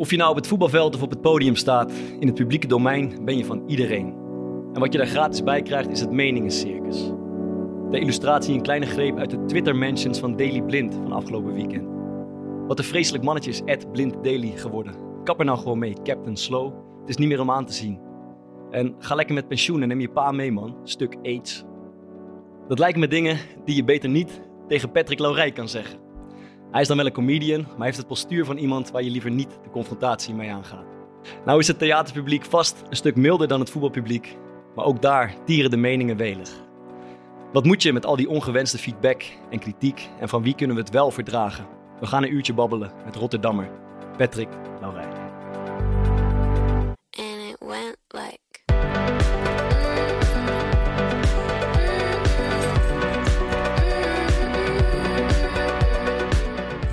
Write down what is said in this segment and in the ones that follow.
Of je nou op het voetbalveld of op het podium staat, in het publieke domein ben je van iedereen. En wat je daar gratis bij krijgt is het meningencircus. De illustratie een kleine greep uit de Twitter-mentions van Daily Blind van afgelopen weekend. Wat een vreselijk mannetje is Ed Blind Daily geworden. Kap er nou gewoon mee, Captain Slow. Het is niet meer om aan te zien. En ga lekker met pensioen en neem je pa mee, man. Stuk AIDS. Dat lijken me dingen die je beter niet tegen Patrick Laurij kan zeggen. Hij is dan wel een comedian, maar heeft het postuur van iemand waar je liever niet de confrontatie mee aangaat. Nou is het theaterpubliek vast een stuk milder dan het voetbalpubliek, maar ook daar tieren de meningen welig. Wat moet je met al die ongewenste feedback en kritiek en van wie kunnen we het wel verdragen? We gaan een uurtje babbelen met Rotterdammer Patrick Laurij.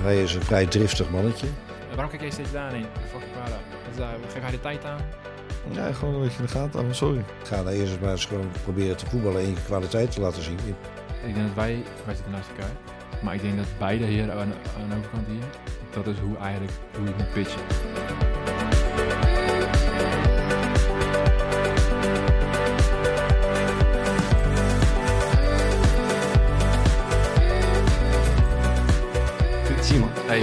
Hij is een vrij driftig mannetje. Eh, Waarom kijk jij steeds daarheen? Is, uh, geef hij de tijd aan? Ja, gewoon een beetje in de gaten. Oh, sorry. Ga nou eerst eens maar eens gewoon proberen te voetballen en je kwaliteit te laten zien. Ik denk dat wij, wij zitten naast elkaar. Maar ik denk dat beide hier aan, aan de overkant hier, dat is hoe eigenlijk hoe je moet pitchen.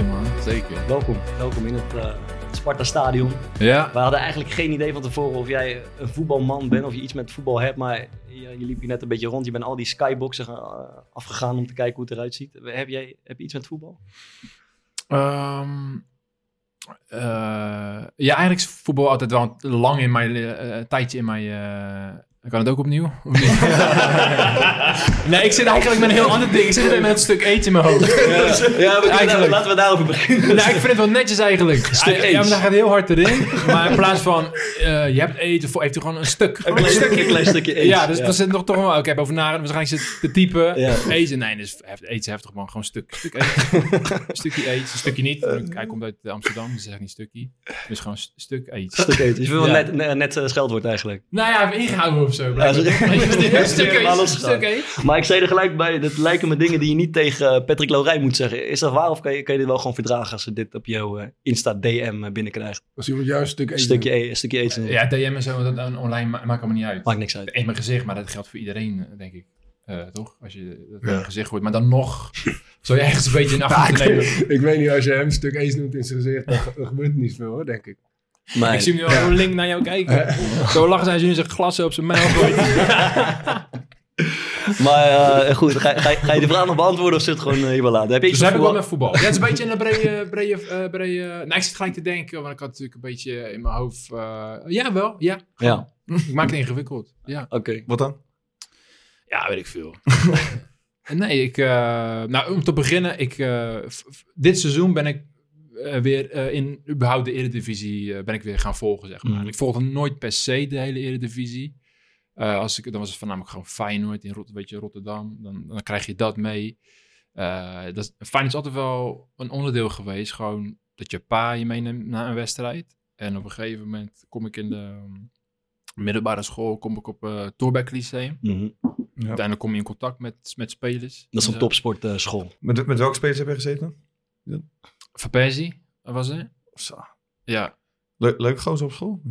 Man. Hey man, zeker. Welkom, welkom in het eh, Sparta Stadion. Ja, We hadden eigenlijk geen idee van tevoren of jij een voetbalman bent of je iets met voetbal hebt, maar je, je liep hier net een beetje rond. Je bent al die skyboxen gaan- eh, afgegaan om te kijken hoe het eruit ziet. Heb jij heb je iets met voetbal? Ehm, eh, ja, eigenlijk is voetbal altijd wel lang in mijn eh, tijdje in mijn. Eh, kan het ook opnieuw? Nee, ik zit eigenlijk met een heel ander ding. Ik zit met een stuk eten in mijn hoofd. Ja, we- Eigenlijk. laten we daarover beginnen. Nou, ik vind het wel netjes eigenlijk. Stuk ja, ja, maar dan gaat het heel hard erin. Maar in plaats van eh, je hebt eten, voor, heeft hij gewoon een stuk. Een klein, stukje, een klein stukje eten. Ja, dus daar zit nog toch wel. Ik heb over na. Waarschijnlijk zit te typen. Ja. Eten. Nee, dus eten is heftig, man. Gewoon een stuk. stuk eten. een stukje eten. Een stukje niet. Hij komt uit Amsterdam, dus zeg ik niet stukje. Dus gewoon een stuk eten. Stuk eten. Je wil Ja. net, net, net eh, scheldwoord eigenlijk. Nou ja, even ingehouden zo. Ja, stuk. Maar ik zei er gelijk bij, dat lijken me dingen die je niet tegen eh, Patrick Laurij moet zeggen. Is dat waar of kan je, kan je dit wel gewoon verdragen als ze dit op jouw eh, Insta-DM eh, binnenkrijgt? Als iemand juist een stuk eten... stukje, e- een stukje eten. Ja, DM en zo, dat dat online ma- maakt allemaal niet uit. Maakt niks uit. In mijn gezicht, maar dat geldt voor iedereen, denk ik. Eh, toch? Als je dat in Ja. je gezicht gooit. Maar dan nog zou je ergens een beetje in acht Ja, moeten ik, nemen. ik weet niet, als je hem een stuk eten noemt in zijn gezicht, dan, dan gebeurt niet veel hoor, denk ik. Maar, Ik zie hem nu al link naar jou kijken. Zo lachen zijn ze nu zijn glassen op zijn mijl maar eh, goed, ga, ga, ga je de vraag nog beantwoorden of zit het gewoon eh, hier wel laten? Heb je iets Dus heb ik wel voetbal? met voetbal. Ja, het is een beetje in een brede... brede, eh, brede nou, ik zit gelijk te denken, want ik had natuurlijk een beetje in mijn hoofd... eh, ja, wel. Ja. Ja, Ik maak het ingewikkeld. Ja. oké. Wat dan? Ja, weet ik veel. nee, ik... eh, nou, om te beginnen, ik, eh, dit seizoen ben ik eh, weer eh, in überhaupt de Eredivisie eh, ben ik weer gaan volgen, zeg maar. Mhm. Ik volgde nooit per se de hele Eredivisie. Eh, als ik, dan was het voornamelijk gewoon Feyenoord in Rot, weet je, Rotterdam. Dan, dan krijg je dat mee. Eh dat, is- Feyenoord is altijd wel een onderdeel geweest. Gewoon dat je pa je meeneemt naar een wedstrijd. En op een gegeven moment kom ik in de um, middelbare school, kom ik op uh, Torbeck Lyceum. Mhm. Uiteindelijk kom je in contact met, met spelers. Dat is een topsportschool. Met, met welke spelers heb je gezeten? Van Persie, was het? Zo. Ja. Le leuk gozer op school?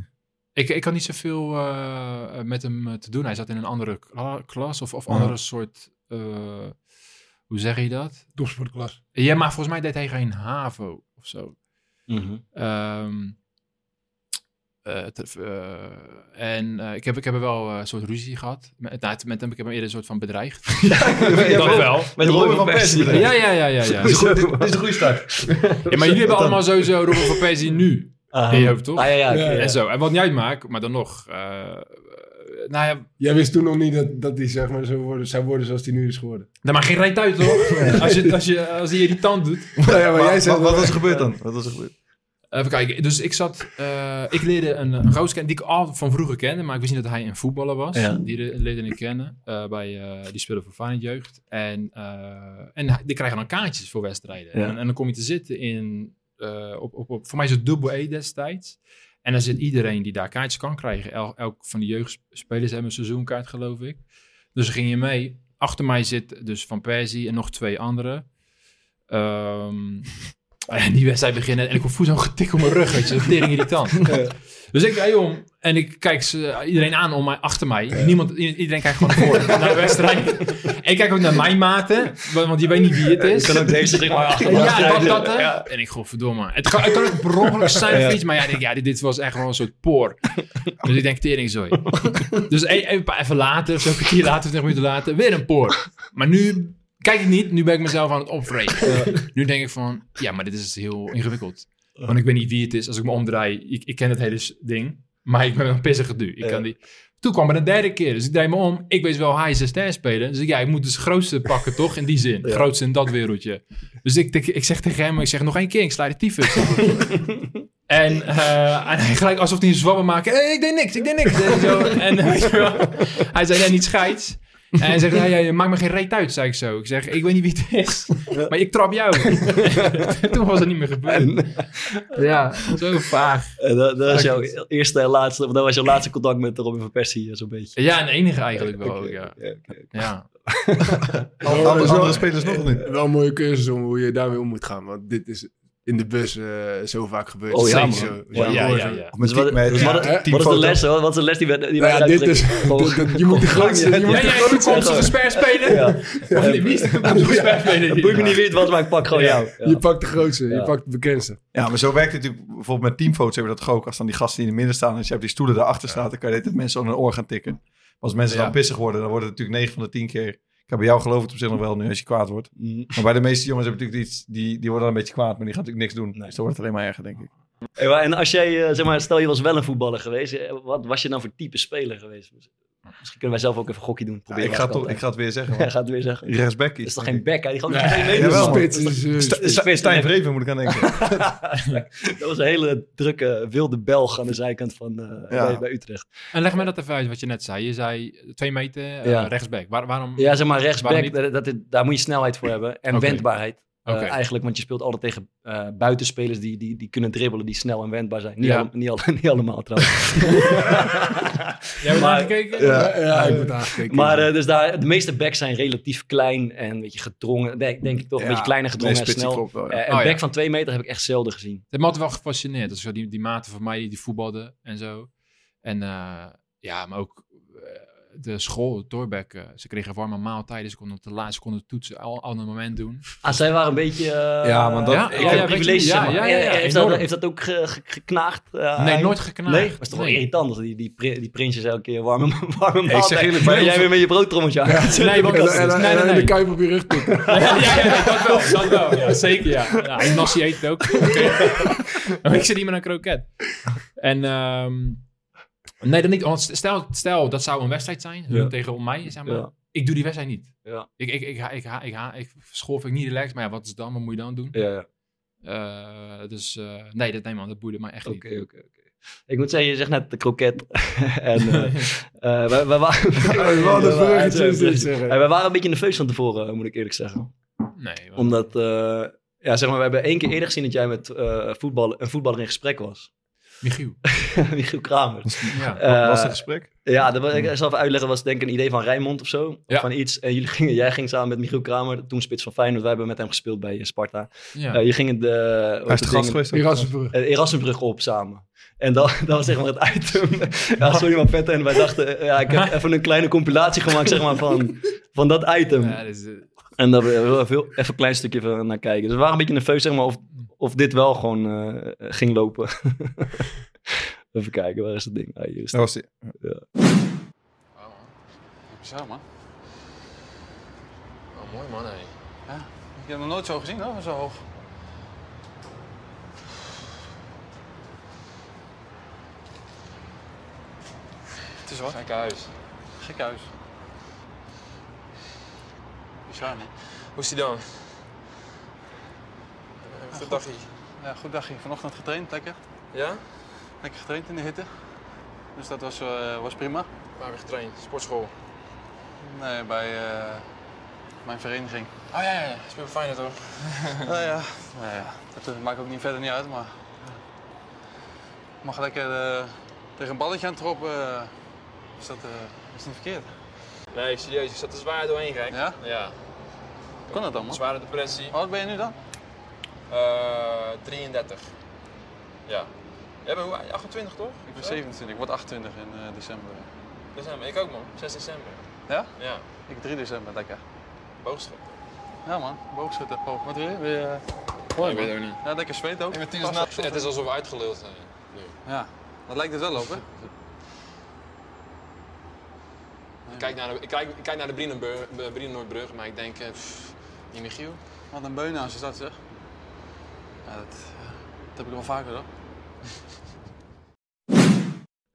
Ik, ik had niet zoveel uh, met hem uh, te doen. Hij zat in een andere kla klas of, of Ja. andere soort... Uh, hoe zeg je dat? Topsportklas. Ja, maar volgens mij deed hij geen HAVO of zo. Mhm. Um, uh, te, uh, en uh, ik, heb, ik heb er wel een soort ruzie gehad. Met, nou, met hem, ik heb hem eerder een soort van bedreigd. Ja, dat wel. Met Robin van Persie. Ja, ja, ja. ja, ja. Dit is een goede start. ja, maar jullie hebben allemaal sowieso Robin van Persie nu. Uh, in je hoofd, toch? Ah, ja, ja, Ja, En zo. En wat niet uitmaakt, maar dan nog. Uh, nou ja, Jij wist toen nog niet dat, dat die zeg maar, zo worden, zou worden zoals die nu is geworden. Dat maakt geen reet uit, toch? als, je, als, je, als hij irritant doet. Nou ja, maar jij zei wat, wat was er gebeurd dan? Wat was er gebeurd? Even kijken. Dus ik zat... Uh, ik leerde een, een kennen die ik al van vroeger kende. Maar ik wist niet dat hij een voetballer was. Ja. Die leerde ik kennen. Uh, bij, uh, die speelde voor Feyenoord Jeugd. En, en die krijgen dan kaartjes voor wedstrijden. Ja. En, en, dan kom je te zitten in... op, op, op, voor mij is het dubbel E destijds. En dan zit iedereen die daar kaartjes kan krijgen. El, elk van de jeugdspelers hebben een seizoenkaart, geloof ik. Dus ging je mee. Achter mij zit dus Van Persie en nog twee anderen. Um, En die wedstrijd beginnen en ik voel zo'n getik op mijn rug, weet je. Dat tering irritant. Dus ik draai om en ik kijk ze, iedereen aan om mij, achter mij. Niemand, iedereen kijkt gewoon voren, naar de wedstrijd. Ik kijk ook naar mijn maten, want je weet niet wie het is. Je kan ook deze zeg maar achter Ja, dat, dat? Ja. En ik, godverdomme. Het kan, het kan ook per ongeluk zijn of iets, maar ja, ik denk, ja dit, dit was echt wel een soort poor. Dus ik denk, tering zo. Dus e- een paar- even later, zo'n kwartier later, 20 minuten later, weer een poor. Maar nu kijk ik niet, nu ben ik mezelf aan het opvreten. Nu denk ik van, ja, maar dit is heel ingewikkeld. Want ik weet niet wie het is. Als ik me omdraai, ik, ik ken het hele ding, maar ik ben een pissige du. Ik Ja. kan die... Toen kwam er een derde keer, dus ik draai me om. Ik weet wel, hij is een ster spelen. Dus ik, ja, ik moet dus het grootste pakken, toch? In die zin. Ja. Grootste in dat wereldje. Dus ik, ik, ik zeg tegen hem, ik zeg nog één keer, ik sla de tyfus. en, eh, en hij gelijk alsof hij een zwabber maakt. Hey, ik deed niks, ik deed niks. En, zo. en je wel, hij zei, nee, niet scheids. En hij zegt, ja, ja, je maakt me geen reet uit, zei ik zo. Ik zeg, ik weet niet wie het is, maar ik trap jou. Toen was het niet meer gebeurd. Ja, zo vaag. En dat, dat was jouw eerste en laatste, of dat was jouw laatste contact met Robin van Persie, eh, zo'n beetje. Ja, en enige eigenlijk wel, ja. Ja, Andere, spelers nog niet. Wel een mooie cursus om hoe je daarmee om moet gaan. Want dit is in de bus eh, zo vaak gebeurd. Oh, ja, zo. Ja, ja, hoor ja. zo. ja. Met, Dus wat, met, dus ja, wat, hè? wat is de les? Wat wat is de les die we die Nou ja, dit is, dit- je moet de grootste... Je moet Ja, de grootste toekomstige sper spelen? Ja. Of wie is de toekomstige sper spelen? Het boeit me niet wie het was, maar ik pak gewoon jou. Ja. Je pakt de grootste, Ja. je pakt de bekendste. Ja, maar zo werkt het natuurlijk. Bijvoorbeeld met teamfoto's hebben we dat ook. Als dan die gasten die in het midden staan en je hebt die stoelen daarachter staan, dan kan je dit mensen aan hun oor gaan tikken. Als mensen dan pissig worden, dan wordt het natuurlijk 9 van de 10 keer. Ik heb bij jou geloof ik het op zich nog wel nu als je kwaad wordt. Mm. Maar bij de meeste jongens hebben natuurlijk iets, die, die worden dan een beetje kwaad, maar die gaan natuurlijk niks doen. Nee. Dus dan wordt het alleen maar erger, denk ik. Hey, En als jij, eh, zeg maar, stel je was wel een voetballer geweest, eh, wat was je dan voor type speler geweest? Misschien kunnen wij zelf ook even een gokje doen. Ja, Proberen ik, ga het toch, ik ga het weer zeggen. Hij gaat het weer zeggen. Rechtsback Dat is is toch geen bek? Hij Nee, twee meter. Stijn? Vreven moet ik aan denken. dat was een hele drukke, wilde Belg aan de zijkant van eh, Ja. bij, bij Utrecht. En leg mij dat even uit wat je net zei. Je zei twee meter eh, Ja. rechtsback. Waar, waarom? Ja, zeg maar rechtsback, dat, dat, daar moet je snelheid voor hebben. En wendbaarheid. Eh, Oké. eigenlijk, want je speelt altijd tegen eh, buitenspelers die, die, die kunnen dribbelen, die snel en wendbaar zijn. Niet, Ja. niet, alle- niet allemaal trouwens. Jij hebt Maar- aangekeken? Ja, ja, ik word aangekeken. maar eh, dus daar, de meeste backs zijn relatief klein en een beetje gedrongen. Denk, denk ik toch, een beetje kleiner gedrongen en snel. klopt wel, ja. Eh, een Oh, ja. back van twee meter heb ik echt zelden gezien. Het me altijd wel gefascineerd. Dat is zo die, die maten van mij die, die voetbalden en zo. En eh, ja, maar ook de school, Torbeck, eh, ze kregen warme maaltijden. Ze konden op de laatste konden toetsen al, al een moment doen. Ah, zij waren een beetje... eh, Ja, maar dat- Ja, ik ja, heb ja, privileges, ja, zeg ja, ja, ja, heeft, dat, heeft dat ook ge- ge- geknaagd? eh, nee, nooit geknaagd. Nee, dat is toch wel Nee. irritant als die, die, die prinsjes elke keer warme, warme zeg maaltijd. eerlijk, bij En jij weer met je broodtrommeltje aan. Nee, want En, dat, en, en, nee, nee, de kuip op je rug tikken. ja, ja, ja, dat wel, dat wel. Ja, zeker, ja. ja en Nassi eet het ook. Ik zit niet met een kroket. En, ehm, nee, dat niet. Want stel, stel, dat zou een wedstrijd zijn, hun tegen mij, zeg maar. Ja. Ik doe die wedstrijd niet. Ja. Ik, ik, ik, ik, ik, ik school vind ik niet relaxed, maar ja, wat is dan? Wat moet je dan doen? Ja. Eh, dus eh, nee, dat, nee man, dat boeide mij echt Oké, niet. oké, oké. Ik moet zeggen, je zegt net de kroket. en eh wij, wij waren... Wij waren een beetje nerveus van tevoren, moet ik eerlijk zeggen. Nee, Omdat, ja, zeg maar, we hebben één keer eerder gezien dat jij met eh voetbal, een voetballer in gesprek was. Michiel. Michiel Kramer. Ja. Eh, was het gesprek? Ja, dat was, ik zal even uitleggen, dat was denk ik een idee van Rijnmond of zo. Of Ja. van iets. En jullie gingen, jij ging samen met Michiel Kramer, toen spits van Feyenoord. Wij hebben met hem gespeeld bij eh, Sparta. ja. Eh, je ging de, Hij is de gast geweest. Erasmusbrug. eh, Erasmusbrug op samen. En dat, dat was zeg maar het item. ja, sorry maar vet. En wij dachten, eh, ja, ik heb even een kleine compilatie gemaakt zeg maar, van, van dat item. Ja, dus, eh, En daar we even, even een klein stukje van naar kijken. Dus we waren een beetje nerveus zeg maar, of, of dit wel gewoon eh, ging lopen. even kijken, waar is het ding? Ah, hier is. Dat was die. Bizar, man. Oh, mooi man, hé. Ik heb nog nooit zo gezien, hoor, zo hoog. Het is wat, Gek huis. gek huis. Bizar, man. Hoe is die dan? Goed dagje. Ja, goed dagje. Vanochtend getraind, lekker. Ja? Lekker getraind in de hitte. Dus dat was, eh, was prima. Waar heb je getraind? Sportschool. Nee, bij eh, mijn vereniging. Oh ja, ja, ja. Speel fijn toch? Nou ja, nou ja, dat eh, maakt ook niet verder niet uit, maar... Mag lekker tegen een balletje aan troppen. is dat is niet verkeerd. Nee, serieus. Ik zat er zwaar doorheen, gek. Ja? Ja. Kon dat dan, man? Zware depressie. Hoe oud ben je nu dan? Eh, 33. Ja. Jij bent hoe- 28 toch? Ik ben 27, ik word 28 in eh, december. December. Ik ook man. 6 december. Ja? Ja. Ik 3 december, lekker. Boogschot. Ja man, boogschutter. Oh, wat wil je? Wil je... ik Mooi, weet het ook niet. Ja, lekker zweet ook. Ik. Het is alsof we uitgeluld zijn. nu. Ja, dat lijkt het wel op hè? Ik kijk naar de, ik kijk, ik kijk naar de Brienenoordbrug, maar ik denk, eh, pff, die Michiel. Wat een beun als je dat zeg. Ja, dat, dat heb ik wel vaker hoor.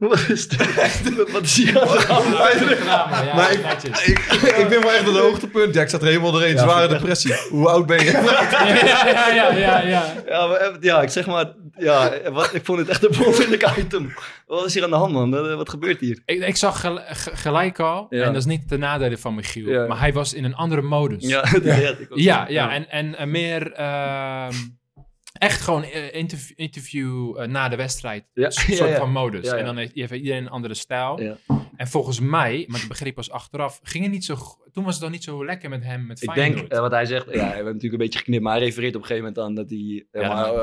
Wat is dit? Wat is hier aan de hand? Ja, Maar ik- ik, ik ben wel echt op de hoogtepunt. Ja, ik zat er helemaal doorheen. Zware depressie. Hoe oud ben je? ja, ja, ja, ja, ja. Ja, maar, eh, ja, ik zeg maar, ja, wat, ik vond het echt een belangrijke item. Wat is hier aan de hand, man? Wat, wat gebeurt hier? Ik, ik zag gel- ge- gelijk al, Ja. en dat is niet ten nadele van Michiel, Ja. maar hij was in een andere modus. Ja, dat ik ook. Ja, ja, en, en eh, meer ehm, echt gewoon eh, interview, interview eh, na de wedstrijd. Ja, Een soort ja, ja. van modus. En dan heeft, heeft iedereen een andere stijl. Ja. En volgens mij, maar dat begreep ik pas achteraf, ging het niet zo, toen was het dan niet zo lekker met hem, met Ik Feyenoord. denk, eh, wat hij zegt, ja, we hebben natuurlijk een beetje geknipt, maar hij refereert op een gegeven moment aan dat hij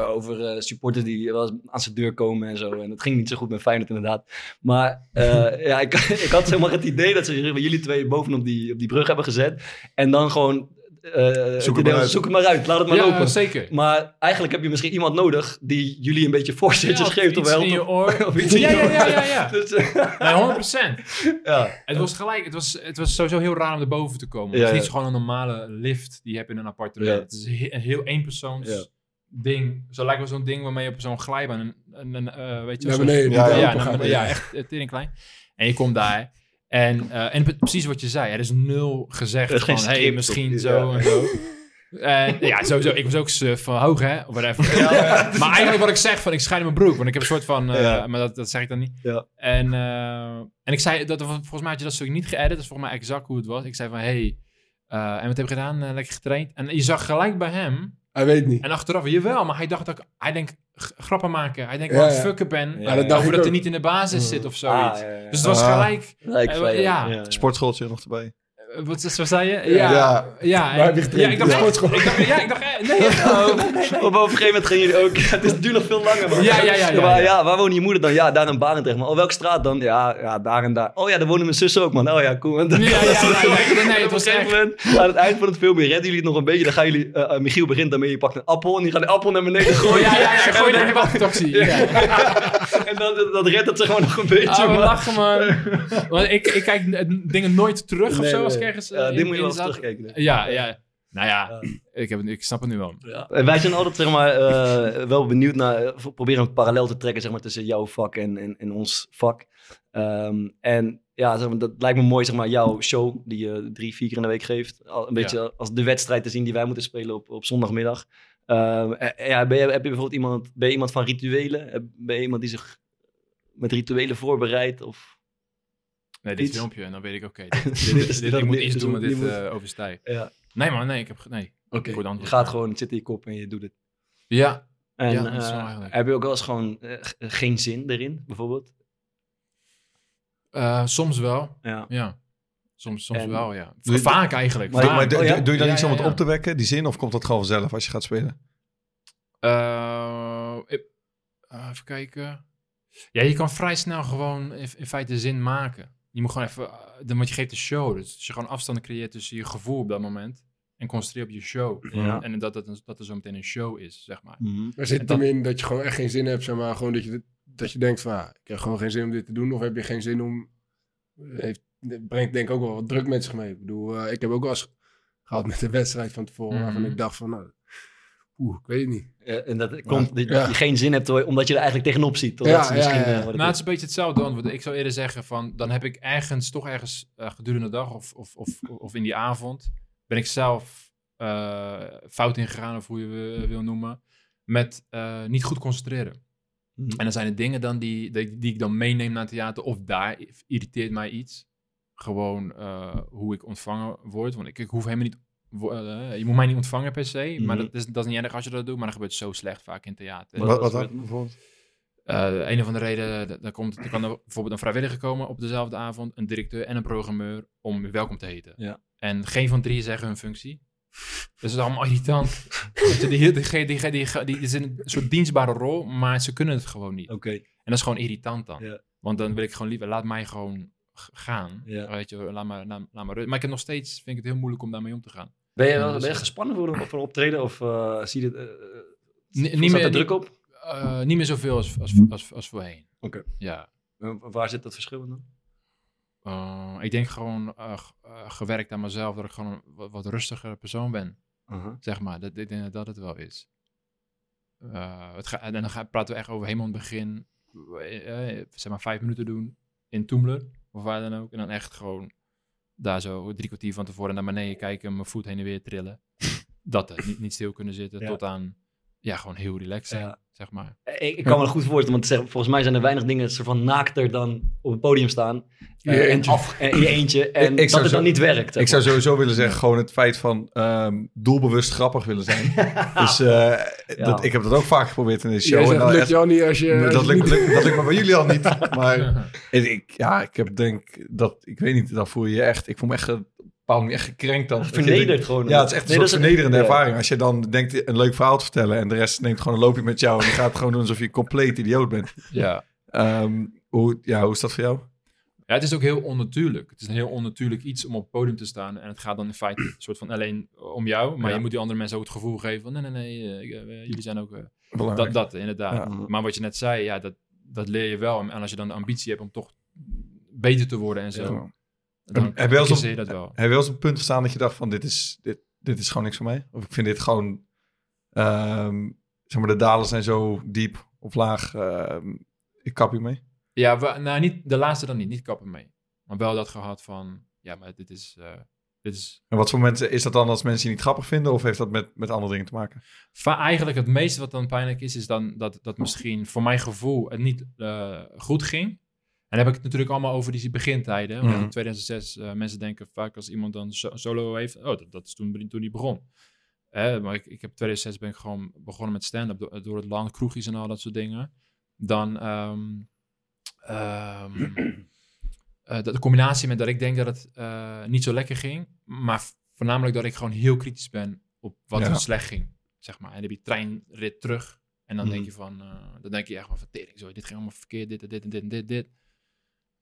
over supporters die wel eens aan zijn deur komen en zo. En het ging niet zo goed met Feyenoord inderdaad. Maar ja, ik, ik had zeg maar het idee dat ze jullie twee bovenop die, op die brug hebben gezet. En dan gewoon, eh, het het maar uit. zoek het maar uit, laat het maar ja, lopen. zeker. Maar eigenlijk heb je misschien iemand nodig die jullie een beetje voorzetjes Ja, geeft of iets helpt. in je oor. Of iets in ja, je ja, oor. ja, ja, ja. Dus, eh, Nee, 100%. ja. Het was gelijk, het was, het was sowieso heel raar om erboven te komen. Ja, het is ja. niet gewoon een normale lift die je hebt in een appartement. Ja. Het is een he- een heel eenpersoons Ja. ding. Zo lijkt wel zo'n ding waarmee je op zo'n glijbaan, een, een, een, eh, weet je, Naar beneden, Ja, ja, ja, ja, echt tering klein. En je komt daar. En, eh, en pre- precies wat je zei, er is nul gezegd is van, hey, misschien zo ja. en zo. En ja, sowieso, ik was ook suf van hoog, hè, whatever. Maar eigenlijk wat ik zeg, van ik schijn in mijn broek, want ik heb een soort van, eh, Ja. maar dat, dat zeg ik dan niet. Ja. En, eh, en ik zei, dat, volgens mij had je dat stuk niet geëdit, dat is volgens mij exact hoe het was. Ik zei van, hey, eh, en wat heb je gedaan? Eh, lekker getraind. En je zag gelijk bij hem, Hij weet niet. en achteraf, jawel, maar hij dacht dat ik, hij denkt, grappen maken. Hij denkt, Ja, wat ja. fucker ben. Ja, Ja, dat Over ik dat hij niet in de basis zit of zoiets. Ah, ja, ja. Dus het was Ah. gelijk, vrij, ja. Sportschooltje nog erbij. Wat, wat zei je? Ja, Ja. ja, ik dacht, sportschool. Ik dacht, ja, ik dacht, eh, nee, Oh, Op een gegeven moment gingen jullie ook. Het is- duurt nog veel langer, man. Ja, ja, ja, ja, maar, ja. waar woont je moeder dan? Ja, daar in Barendrecht. Maar oh, welke straat dan? Ja, ja, daar en daar. Oh ja, daar wonen mijn zus ook, man. Oh ja, cool. En dan- Ja, ja, ja, ja, nee, nee, het op was een gegeven moment, aan het eind van het filmpje, redden jullie het nog een beetje. Dan gaan jullie, eh, eh, Michiel begint daarmee, je pakt een appel en die gaat de appel naar beneden Oh, gooien. ja, ja, ja, gooi naar de wachttoxie. Ja. en dan, dat redt het zeg maar nog een beetje. Ah, we lachen, man. Want ik, ik kijk dingen nooit terug of Nee, zo als nee. ik ergens eh, Ja, dit in- moet je wel eens terugkijken. Ja, ja. Nou ja, Ja. Ik, heb, het- ik snap het nu wel. Ja. En Wij zijn altijd zeg maar, eh, wel benieuwd naar, eh, proberen een parallel te trekken zeg maar, tussen jouw vak en, en, en ons vak. Ehm, en ja, zeg maar, dat lijkt me mooi, zeg maar, jouw show die je drie, vier keer in de week geeft. Al, een beetje als de wedstrijd te zien die wij moeten spelen op, op zondagmiddag. Ehm, en- ja, ben je, heb je bijvoorbeeld iemand, ben je iemand van rituelen? Heb- Ben je iemand die zich met rituelen voorbereidt? Of, Nee, dit Iets. filmpje en dan weet ik, oké, dit, dit, Dit ik moet niet- iets doen met dit moet- eh overstijgen. ja. Nee man, nee, ik heb, nee. Oké, je antwoord. gaat gewoon, het zit in je kop en je doet het. Ja, En Ja, eh, eigenlijk. heb je ook wel eens gewoon eh, geen zin erin, bijvoorbeeld? eh, soms wel. Ja. Ja, soms, soms En- wel, ja. Vaak eigenlijk. Maar- Doe, Vaak. maar doe, oh ja? doe je dan Ja, iets om ja, het ja. op te wekken, die zin? Of komt dat gewoon vanzelf als je gaat spelen? Ik- even kijken. Ja, je kan vrij snel gewoon in, in feite zin maken. Je moet gewoon even, eh, dan- want je geeft de show. Dus als je gewoon afstanden creëert tussen je gevoel op dat moment en concentreer op je show. Ja. En dat, dat, dat er zo meteen een show is, zeg maar. Er zit En dat- hem in dat je gewoon echt geen zin hebt, zeg maar. Gewoon dat je, dat je denkt van, ah, ik heb gewoon geen zin om dit te doen. Of heb je geen zin om... Heeft, het brengt denk ik ook wel wat druk met zich mee. Ik bedoel, eh, ik heb ook wel eens gehad met de wedstrijd van tevoren. Waarvan Mhm. ik dacht van, nou, oeh, ik weet het niet. Ja, en dat komt dat Ja. je geen zin hebt, omdat je er eigenlijk tegenop ziet. Ja, ja, misschien, ja, ja. eh, Nou, het is. een beetje hetzelfde antwoord. Ik zou eerder zeggen van, dan heb ik ergens, toch ergens eh, gedurende de dag of, of, of, of in die avond, ben ik zelf eh, fout ingegaan, of hoe je wil- wil noemen, met eh, niet goed concentreren. Mhm. En dan zijn er dingen dan die, die, die ik dan meeneem naar het theater, of daar irriteert mij iets. Gewoon eh, hoe ik ontvangen word, want ik, ik hoef helemaal niet, eh, je moet mij niet ontvangen per se, maar Mhm. dat is, dat is niet erg als je dat doet, maar dat gebeurt zo slecht vaak in theater. Wat Wat, dan bijvoorbeeld? Eh, een of andere reden, d- dan komt, er kan er bijvoorbeeld een vrijwilliger komen op dezelfde avond, een directeur en een programmeur, om u welkom te heten. Ja. En geen van drie zeggen hun functie. Dat is allemaal irritant. Die, die, die, die, die, is in een soort dienstbare rol, maar ze kunnen het gewoon niet. Oké. En dat is gewoon irritant dan. Ja. Want dan wil ik gewoon liever, laat mij gewoon g- gaan. Ja. Weet je, laat maar, laat, laat maar. Maar ik heb nog steeds, vind ik het heel moeilijk om daarmee om te gaan. Ben je, wel, ben je gespannen voor een, voor een optreden of eh, zie je het? eh, Ni- voelt niet meer- er druk op? Eh, niet meer zoveel als, als, als, als voorheen. Oké. Ja. Eh, Waar zit dat verschil in dan? Eh, ik denk gewoon eh, eh, gewerkt aan mezelf, dat ik gewoon een wat, wat rustiger persoon ben. Zeg maar, dat, ik denk dat dat het wel is. Eh, het ga, en dan gaan, praten we echt over helemaal in het begin. eh, eh, zeg maar vijf minuten doen in Toemler of waar dan ook. En dan echt gewoon daar zo drie kwartier van tevoren naar beneden kijken, mijn voet heen en weer trillen. dat, eh, niet, niet stil kunnen zitten Ja. tot aan, ja, gewoon heel relaxed zijn, Ja. Zeg maar. Eh, Ik, ik kan me dat goed voorstellen, want zeg, volgens mij zijn er weinig dingen soort van naakter dan op het podium staan. In je eh, en af, eh, je eentje. En Ik- ik dat zou het dan zo- niet werkt. Ik zou sowieso willen zeggen, gewoon het feit van ehm, doelbewust grappig willen zijn. dus eh, dat, ik heb dat ook vaak geprobeerd in deze show. Jij En dan lukt jou niet als je... als dat, je lukt, dat lukt me bij jullie al niet. Maar en ik, ja, ik heb denk dat, ik weet niet, dan voel je je echt, ik voel me echt, een bepaald manier echt gekrenkt dan. Vernederd denkt- gewoon. Ja, het is echt een Nee, soort vernederende ja. ervaring. Als je dan denkt een leuk verhaal te vertellen en de rest neemt gewoon een loopje met jou en die gaat gewoon doen alsof je een compleet idioot bent. ja. Ehm, hoe, ja, hoe is dat voor jou? Ja, het is ook heel onnatuurlijk. Het is een heel onnatuurlijk iets om op het podium te staan. En het gaat dan in feite een soort van alleen om jou. Maar Ja. je moet die andere mensen ook het gevoel geven van... Nee, nee, nee, eh, eh, jullie zijn ook... eh, dat, dat, inderdaad. Ja. Maar wat je net zei, ja, dat, dat leer je wel. En als je dan de ambitie hebt om toch beter te worden en zo... Dan Heb- je wel eens zie op- je dat wel. Heb je wel eens op het punt gestaan dat je dacht van dit is, dit, dit is gewoon niks voor mij? Of ik vind dit gewoon, ehm, zeg maar de dalen zijn zo diep of laag, ehm, ik kap hiermee. Ja, we- nou, niet, de laatste dan niet. Niet kappen mee. Maar wel dat gehad van... Ja, maar dit is... eh, dit is En wat voor mensen is dat dan als mensen je niet grappig vinden of heeft dat met, met andere dingen te maken? Va- eigenlijk het meeste wat dan pijnlijk is, is dan dat, dat misschien voor mijn gevoel het niet eh, goed ging. En dan heb ik het natuurlijk allemaal over die begintijden. Want Mhm. in 2006, eh, mensen denken vaak als iemand dan so- solo heeft, oh, dat, dat is toen, toen die begon. Maar ik, ik heb 2006 ben ik gewoon begonnen met stand-up door, door het land, kroegjes en al dat soort dingen. Dan ehm, ehm, eh, dat de combinatie met dat ik denk dat het eh, niet zo lekker ging, maar voornamelijk dat ik gewoon heel kritisch ben op wat Ja. er slecht ging, zeg maar. En dan heb je treinrit terug en dan Mhm. denk je van, dan denk je echt van, vertering, zo, dit ging allemaal verkeerd, dit en dit en dit en dit, dit.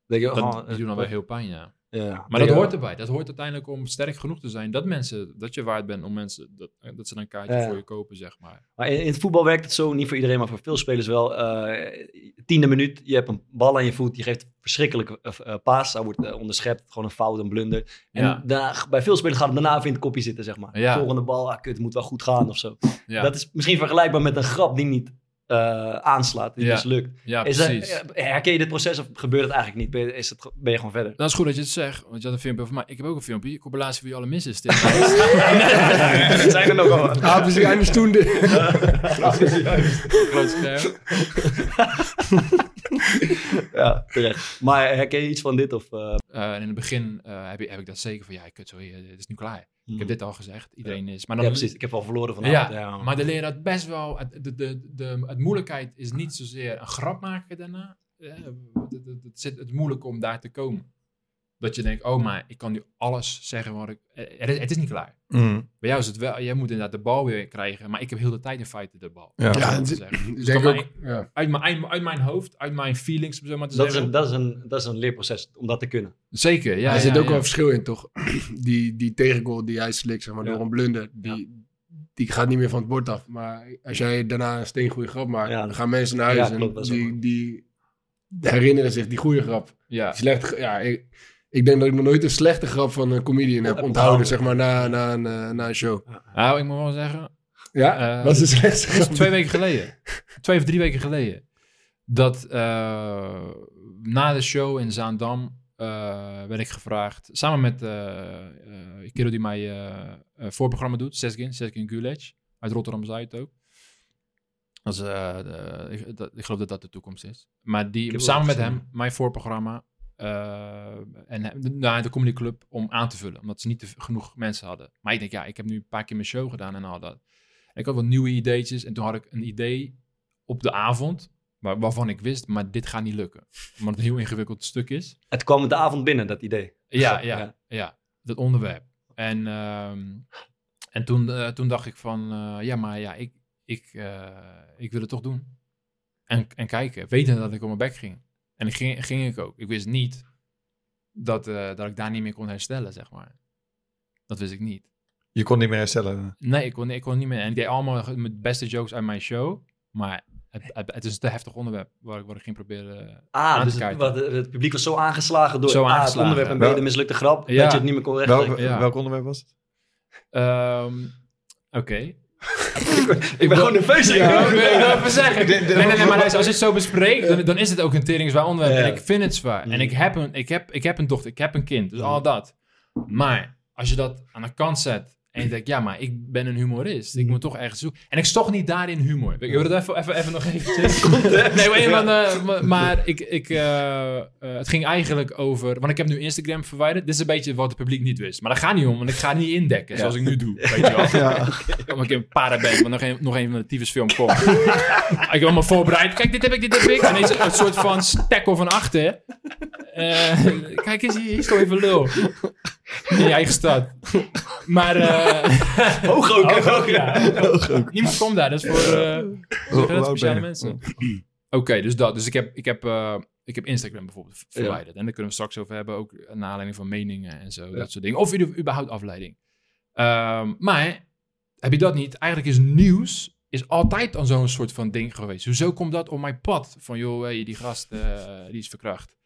Denk je, Dat, gewoon, die doen dan wel heel pijn, ja. ja. Maar dat hoort erbij. Dat hoort uiteindelijk om sterk genoeg te zijn. Dat mensen, dat je waard bent om mensen, dat, dat ze dan een kaartje Ja. voor je kopen, zeg maar. Maar in, in het voetbal werkt het zo, niet voor iedereen, maar voor veel spelers wel. Eh, tiende minuut, je hebt een bal aan je voet, je geeft een verschrikkelijke eh, paas, hij wordt eh, onderschept, gewoon een fout, een blunder. En Ja. daarna, bij veel spelers gaat het daarna even in het kopje zitten, zeg maar. Volgende bal, ah, kut, moet wel goed gaan of zo. Dat is misschien vergelijkbaar met een grap die niet eh, aanslaat, die Ja. mislukt. ja Is dat- precies. eh, herken je dit proces of gebeurt het eigenlijk niet? Ben je, is het, ben je gewoon verder? Dat is goed dat je het zegt, want je had een filmpje van mij. Ik heb ook een filmpje, compilatie van je alle misses. Dit Er zijn er nog wel wat. Ah, toen. groot scherm. Ja, terecht. Maar herken je iets van dit? Of, eh, Eh, in het begin eh, heb, ik, heb ik dat zeker van, ja, kut, sorry, het is nu klaar. Ik heb dit al gezegd, iedereen is... Maar ja, dan, precies. Ik heb al verloren vanavond. Ja, Ja, maar de leraar best wel. Het, de, de, de, het moeilijkheid is niet zozeer een grap maken daarna. Het, het zit het moeilijk om daar te komen. Dat je denkt, oh, maar ik kan nu alles zeggen wat ik. eh, Het is, het is niet klaar. Bij jou is het wel. Jij moet inderdaad de bal weer krijgen. Maar ik heb heel de tijd in feite de bal. Ja. Dus denk ook, ja. Uit, mijn, uit, uit mijn hoofd, uit mijn feelings, zo maar te dat, is zeggen. een, dat, is een, dat is een leerproces om dat te kunnen. Zeker, ja. er ja, zit ook ja. wel verschil in, toch? Die, die tegengoal die hij slikt, zeg maar, Ja. door een blunder, die, die gaat niet meer van het bord af. Maar als jij daarna een steengoede grap maakt, Ja. dan gaan mensen naar huis Ja, en is die, die herinneren zich die goede grap. Ja. Die slechte, ja, ik, ik denk dat ik nog nooit een slechte grap van een comedian heb onthouden, zeg maar, na, na, een, eh, na een show. Nou, ik moet wel zeggen, Ja? Eh, Wat is de slechtste Dat is grap? twee weken geleden. Twee of drie weken geleden. Dat eh, na de show in Zaandam eh, werd ik gevraagd, samen met eh eh, een kerel die mij eh, eh, voorprogramma doet, Seskin, Seskin Gulec, uit Rotterdam-Zuid ook. Dat is, eh, de- ik, dat, ik geloof dat dat de toekomst is. Maar Ik die, heb samen met gezien. hem, mijn voorprogramma, en hem- de, naar de Comedy Club om aan te vullen. Omdat ze niet genoeg mensen hadden. Maar ik denk, ja, ik heb nu een paar keer mijn show gedaan en al dat. Ik had wat nieuwe ideetjes en toen had ik een idee op de avond, waar, waarvan ik wist, maar dit gaat niet lukken. Omdat het een heel ingewikkeld stuk is. Het kwam de avond binnen, dat idee. Ja, Ja. ja, ja, dat onderwerp. En, ehm, En toen, eh, toen dacht ik van, eh, ja, maar ja, ik, ik, eh, ik wil het toch doen. En, en kijken, weten dat ik op mijn bek ging. En ik ging, ging ik ook. Ik wist niet dat, eh, dat ik daar niet meer kon herstellen, zeg maar. Dat wist ik niet. Je kon niet meer herstellen. Nee, ik kon, ik kon niet meer. En ik deed allemaal mijn beste jokes uit mijn show. Maar het, het, het is een te heftig onderwerp waar ik, waar ik ging proberen Ah, aan dus te het, wat, het publiek was zo aangeslagen door Zo A, het aangeslagen. onderwerp en B, Wel- de mislukte grap, Ja. dat je het niet meer kon Wel, rechtstrekken. ja. Welk onderwerp was het? Ehm, Oké. Ik ben gewoon nerveus. ik- Ja, ik wil ik wil even zeggen. Nee, nee, nee, maar luister, als je het zo bespreekt, dan, dan is het ook een teringzwaar onderwerp. Ja. En ik vind het zwaar. En ik heb, een, ik, heb, ik heb een dochter, ik heb een kind, dus al dat. Maar als je dat aan de kant zet en je denkt, ja, maar ik ben een humorist. Ik moet toch ergens zoeken. En ik stoch niet daarin humor. Ik wil het even, even, even nog eventjes. nee, maar, eh, maar, maar ik, ik, eh, eh, het ging eigenlijk over... Want ik heb nu Instagram verwijderd. Dit is een beetje wat het publiek niet wist. Maar dat gaat niet om, want ik ga niet indekken zoals ik nu doe. Weet je wel. Ja. Omdat ik in para ben, want nog een, nog een van de tyfusfilm komt. ik heb me voorbereid. Kijk, dit heb ik, dit heb ik. En is een soort van stekkel van achter. Eh, kijk eens, hier, hier is toch even lul. In je eigen stad. Maar... eh Hoog ook. Hoog ook, ja. Niemand komt daar, dat is voor eh, ben speciale mensen. Oké, dus dat. Dus ik heb, ik, heb, eh, ik heb Instagram bijvoorbeeld verwijderd. En daar kunnen we straks over hebben, ook naar aanleiding van meningen en zo, dat soort dingen. Of überhaupt afleiding. Ehm, maar heb je dat niet? Eigenlijk is nieuws is altijd dan zo'n soort van ding geweest. Hoezo komt dat op mijn pad? Van joh, hey, die gast eh, die is verkracht.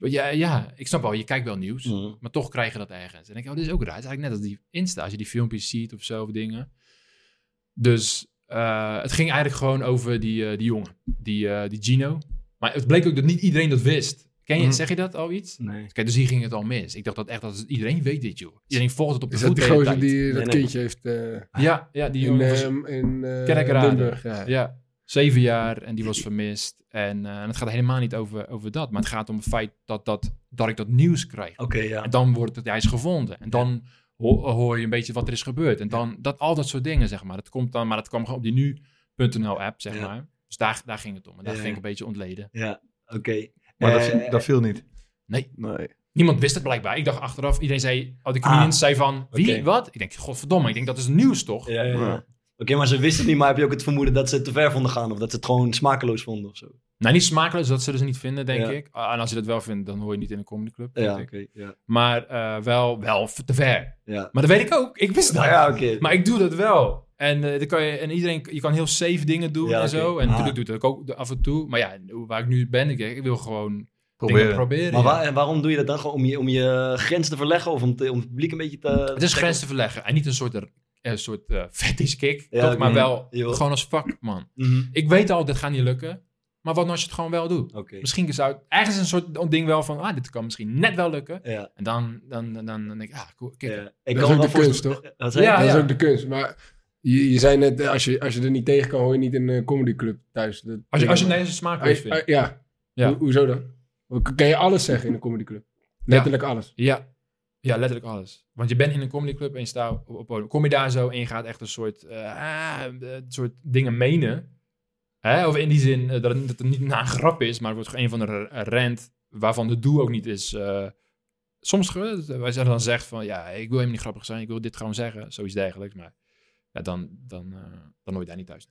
Ja, ja, ik snap wel, je kijkt wel nieuws, Mhm. maar toch krijg je dat ergens. En ik denk, oh, dit is ook raar. Het is eigenlijk net als die Insta, als je die filmpjes ziet of zo, of dingen. Dus eh, het ging eigenlijk gewoon over die, eh, die jongen, die, eh, die Gino. Maar het bleek ook dat niet iedereen dat wist. Ken je, Mhm. zeg je dat al iets? Nee. Kijk, dus hier ging het al mis. Ik dacht dat echt dat iedereen weet dit, joh. Iedereen volgt het op de Is dat voet die gozer die dat Nee, nee. kindje heeft eh, Ja, ja, die in, jongen ehm, in eh, Kerkrade. Limburg? Ja. Ja, zeven jaar en die was vermist. En, eh, en het gaat helemaal niet over, over dat. Maar het gaat om het feit dat, dat, dat ik dat nieuws krijg. Oké, ja. En dan wordt het, hij is gevonden. En dan ho- hoor je een beetje wat er is gebeurd. En dan dat, al dat soort dingen, zeg maar. Dat komt dan, maar dat kwam gewoon op die nu.nl app, zeg Ja. maar. Dus daar, daar ging het om. En Ja, ging ik een beetje ontleden. Ja, oké. Maar dat, Eh, viel- dat viel niet. Nee. Nee. Niemand wist het blijkbaar. Ik dacht achteraf, iedereen zei, oh, de comedians zei van, wie, wat? Ik denk, godverdomme, ik denk dat is nieuws toch? Ja, ja, ja. Oké, maar ze wisten het niet, maar heb je ook het vermoeden dat ze het te ver vonden gaan? Of dat ze het gewoon smakeloos vonden of zo? Nou, niet smakeloos, dat zullen ze niet vinden, denk Ja. ik. Ah, En als je dat wel vindt, dan hoor je niet in een comedyclub. Ja, oké. ja. Maar eh, wel, wel te ver. Ja. Maar dat weet ik ook. Ik wist dat. Nou ja, oké. Maar ik doe dat wel. En, eh, dan kan je, en iedereen, je kan heel safe dingen doen Ja, en zo. En Ah. natuurlijk doe ik dat ook af en toe. Maar ja, waar ik nu ben, ik, ik wil gewoon Proberen. proberen. Maar ja. waar- en waarom doe je dat dan? Gewoon om je, om je grens te verleggen of om, te- om het publiek een beetje te... Het is grens te verleggen. En niet een soort, een soort eh fetish kick. Ja, toch, maar wel gewoon als fuck, man. Mhm. Ik weet al, dit gaat niet lukken. Maar wat nou als je het gewoon wel doet? Misschien zou het ergens een soort ding wel van, ah, dit kan misschien net wel lukken. Ja. En dan, dan, dan, dan denk ik, ah, cool, kijk. Dat ja. Ik is kan ook de kunst, Wat zei je? Ja, dat is ook de kunst. Maar je, je zei net, eh, als je, als je er niet tegen kan, hoor je niet in een comedyclub thuis. Dat, Als je, als je dat- deze smaakloos Ah, vindt. ah, ja. Ja. Ho- hoezo dan? Kan je alles zeggen in een comedyclub? Letterlijk alles. Ja. Ja, letterlijk alles. Want je bent in een comedyclub en je staat op op podium. Kom je daar zo en je gaat echt een soort, eh, ah, eh, soort dingen menen. Hè? Of in die zin eh, dat, het, niet na een grap is, maar het wordt gewoon een van de r- rent waarvan de doel ook niet is. soms, wij zeggen dan zegt van, ja, ik wil helemaal niet grappig zijn, ik wil dit gewoon zeggen, zoiets dergelijks. Maar ja, dan, dan, dan hoor je daar niet thuis.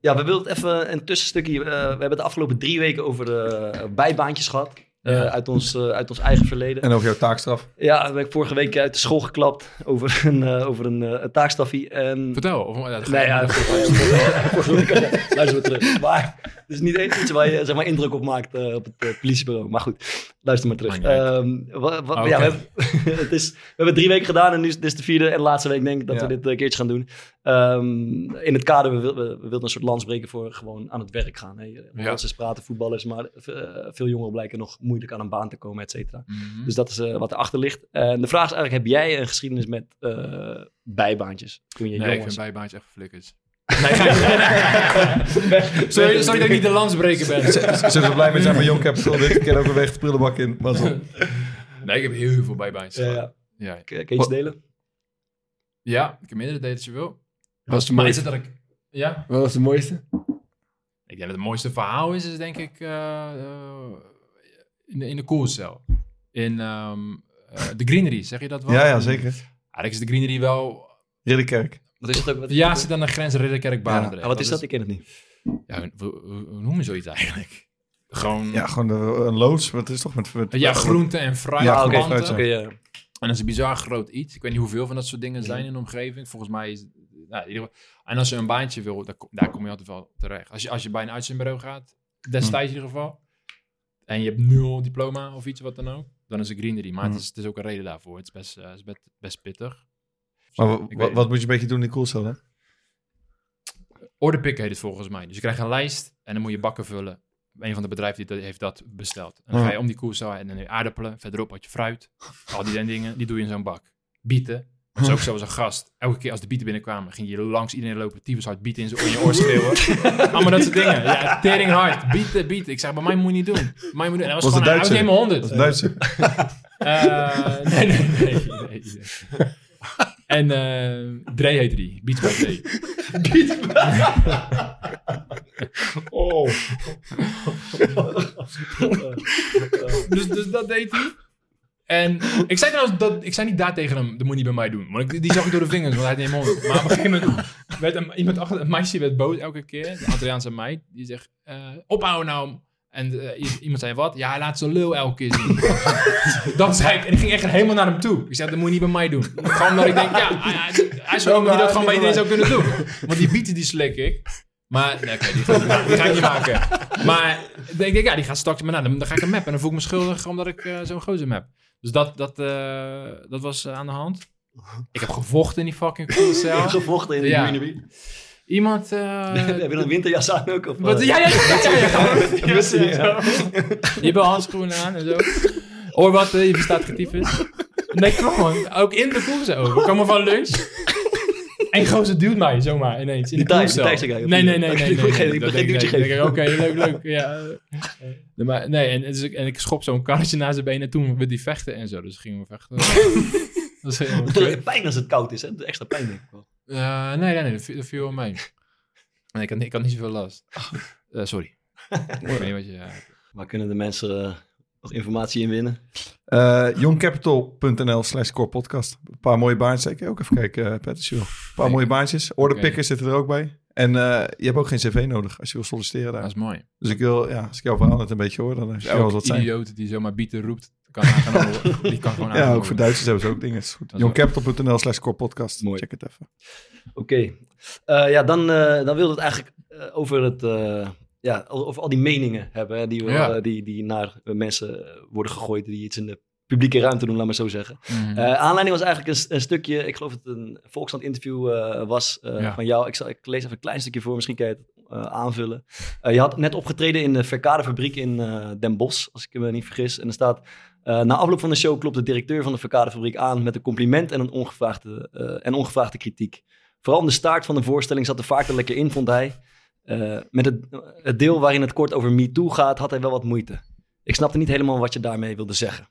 Ja, we wilden het even een tussenstukje. we hebben de afgelopen drie weken over eh, bijbaantjes gehad. Eh, Ja. uit, ons, eh, uit ons eigen verleden. En over jouw taakstraf. Ja, ben ik vorige week uit de school geklapt over een, eh, over een, eh, een taakstaffie. En... Vertel. Of, ja, Nee, ja, vorige week. Luister maar terug. Maar het is niet eens iets waar je zeg maar, indruk op maakt op het politiebureau. Maar goed, luister maar terug. Ehm, wa- wa- Ah, ja, we, hebben, het is, we hebben drie weken gedaan en nu is dit is de vierde en laatste week denk ik dat Ja. we dit een keertje gaan doen. Ehm, in het kader, we, we, we wilden een soort lans breken voor gewoon aan het werk gaan. Hè. Ja. Ons is praten, voetballers, maar eh, veel jongeren blijken nog moeilijk aan een baan te komen, et cetera. Mhm. Dus dat is eh, wat erachter ligt. En de vraag is eigenlijk, heb jij een geschiedenis met eh, bijbaantjes toen je Nee, jong ik was? vind bijbaantje echt flikkers. Nee, sorry, sorry dat ik niet de landsbreker ben. Zullen we blij met zijn van Young Capital? Dit keer ook een weg de prullenbak in. Mazzel. Nee, ik heb heel veel bijbaantjes Ja, ja. Ja. Kun je iets delen? ja, ik heb meerdere dates je wil. Wat is de mooiste? het dat ik... Ja? Wat was de mooiste? Ik denk dat het mooiste verhaal is, is denk ik eh, eh, in, de, in de koelcel. In ehm, eh, de greenery, zeg je dat wel? Ja, ja, zeker. Eigenlijk is de greenery wel Ridderkerk. Wat is het ook? Wat Ja, zit aan de grens Ridderkerk-Barendrecht. Wat is dat? Ik ken het niet. Ja, hoe, hoe- hoe noem je zoiets eigenlijk? Gewoon... Ja, gewoon de- een loods. Wat is toch met... met Ja, groente en fruit. Ja, oké. ja. En dat is een bizar groot iets. Ik weet niet hoeveel van dat soort dingen zijn in de omgeving. Volgens mij is nou, in ieder geval- En als je een baantje wil, daar, kom- daar kom je altijd wel terecht. Als je, als je bij een uitzendbureau gaat, destijds in ieder geval, en je hebt nul diploma of iets wat dan ook, dan is het greenery. Maar het, is, het is ook een reden daarvoor. Het is best, eh, het is best, best pittig. Maar Zo, wa- ik wa- weet- wat moet je een beetje doen in koelcel dan? Orderpick heet het volgens mij. Dus je krijgt een lijst en dan moet je bakken vullen. Een van de bedrijven die dat heeft dat besteld. En dan ga je om die koelcel en dan heb je aardappelen. Verderop had je fruit. Al die dingen, die doe je in zo'n bak. Bieten. Dat is ook zo als een gast. Elke keer als de bieten binnenkwamen, ging je langs iedereen lopen. Tyfus hard bieten in, je oor schreeuwen. Allemaal dat soort dingen. Ja, tering hard. Bieten, bieten. Ik zeg, bij mij moet je niet doen. Mij moet je doen. En dat was, Was gewoon, het hij was Duitser? helemaal honderd. Dat is Duitser. Eh, nee, nee, nee, nee, nee. En eh Dre heette die. Beats by Dre. Oh. dus, dus dat deed hij. En ik zei trouwens dat ik zei niet daar tegen hem, dat moet je niet bij mij doen. Want ik, die zag ik door de vingers, want hij had mond. Maar op een gegeven moment werd een, iemand achter, een meisje werd boos elke keer. De Adriaanse meid. Die zegt, eh, ophouden nou. En eh, iemand zei wat? Ja, hij laat zijn lul elke keer zien. dat zei ik. En ik ging echt helemaal naar hem toe. Ik zei, dat moet je niet bij mij doen. Gewoon omdat ik denk, ja, hij, hij- hij is wel die dat gewoon bij iedereen zou kunnen doen. Want die bieten die slik ik. Maar, nee, oké, die, ga ik niet maken. die ga ik niet maken. Maar dan denk ik, ja, die gaat straks, maar nou, dan, dan ga ik een map. En dan voel ik me schuldig omdat ik eh, zo'n gozer map. Dus dat, dat, eh, dat was aan de hand. Ik heb gevochten in die fucking cel. Gevochten in de Ja. greenery. Iemand... eh, Heb je een winterjas aan ook? Of, wat, ja, ja, ja, ja. Je hebt handschoenen aan en zo. Hoor wat, eh, je verstaat getiefes. Nee, kom gewoon. Ook in de koelcel. We komen van lunch. En gozer duwt mij zomaar ineens in de koelcel. Nee, nee, nee. Nee, ik nee, nee. ik, Oké, leuk, leuk. Ja. Nee, maar, nee, en, dus ik, en ik schop zo'n karretje naar zijn benen. En toen we die vechten en zo. Dus gingen we vechten. dat is helemaal pijn als het koud is, hè? Extra pijn, denk ik wel. Eh, nee, nee, nee, dat viel, dat viel wel mee. Nee, ik had, ik had niet zoveel last. Eh, sorry. ik weet niet wat je... Waar kunnen de mensen eh, nog informatie in winnen? Eh youngcapital.nl slash core podcast. Een paar mooie baantjes. Ik ook even kijken, uh, Patrick. Een paar Nee. mooie baantjes. Orderpickers zitten er ook bij. En eh, je hebt ook geen cv nodig als je wil solliciteren daar. Dat is mooi. Dus ik wil, ja, als ik jouw verhaal net een beetje hoor, dan heb je wel wat zijn. idioot die zomaar bieten roept, kan aangenomen worden. Die kan gewoon Ja, ook voor. Duitsers hebben ze ook dingen. Youngcapital.nl slash core podcast. Mooi. Check het even. Oké. Eh, ja, dan, eh dan wilde het eigenlijk eh, over, het, eh, ja, over al die meningen hebben. Hè, die, we, Ja. die, die naar mensen worden gegooid. Die iets in de publieke ruimte doen, laat maar zo zeggen. Mhm. Eh, aanleiding was eigenlijk een, een stukje, ik geloof dat het een Volkskrant interview eh, was eh, Ja. van jou. Ik, zal, ik lees even een klein stukje voor, misschien kan je het eh, aanvullen. Eh, je had net opgetreden in de Verkadefabriek in eh, Den Bosch, als ik me niet vergis. En er staat, eh, na afloop van de show klopt de directeur van de Verkadefabriek aan met een compliment en een ongevraagde, eh, en ongevraagde kritiek. Vooral om de staart van de voorstelling zat er vaak er lekker in, vond hij. Eh, met het, het deel waarin het kort over MeToo gaat, had hij wel wat moeite. Ik snapte niet helemaal wat je daarmee wilde zeggen.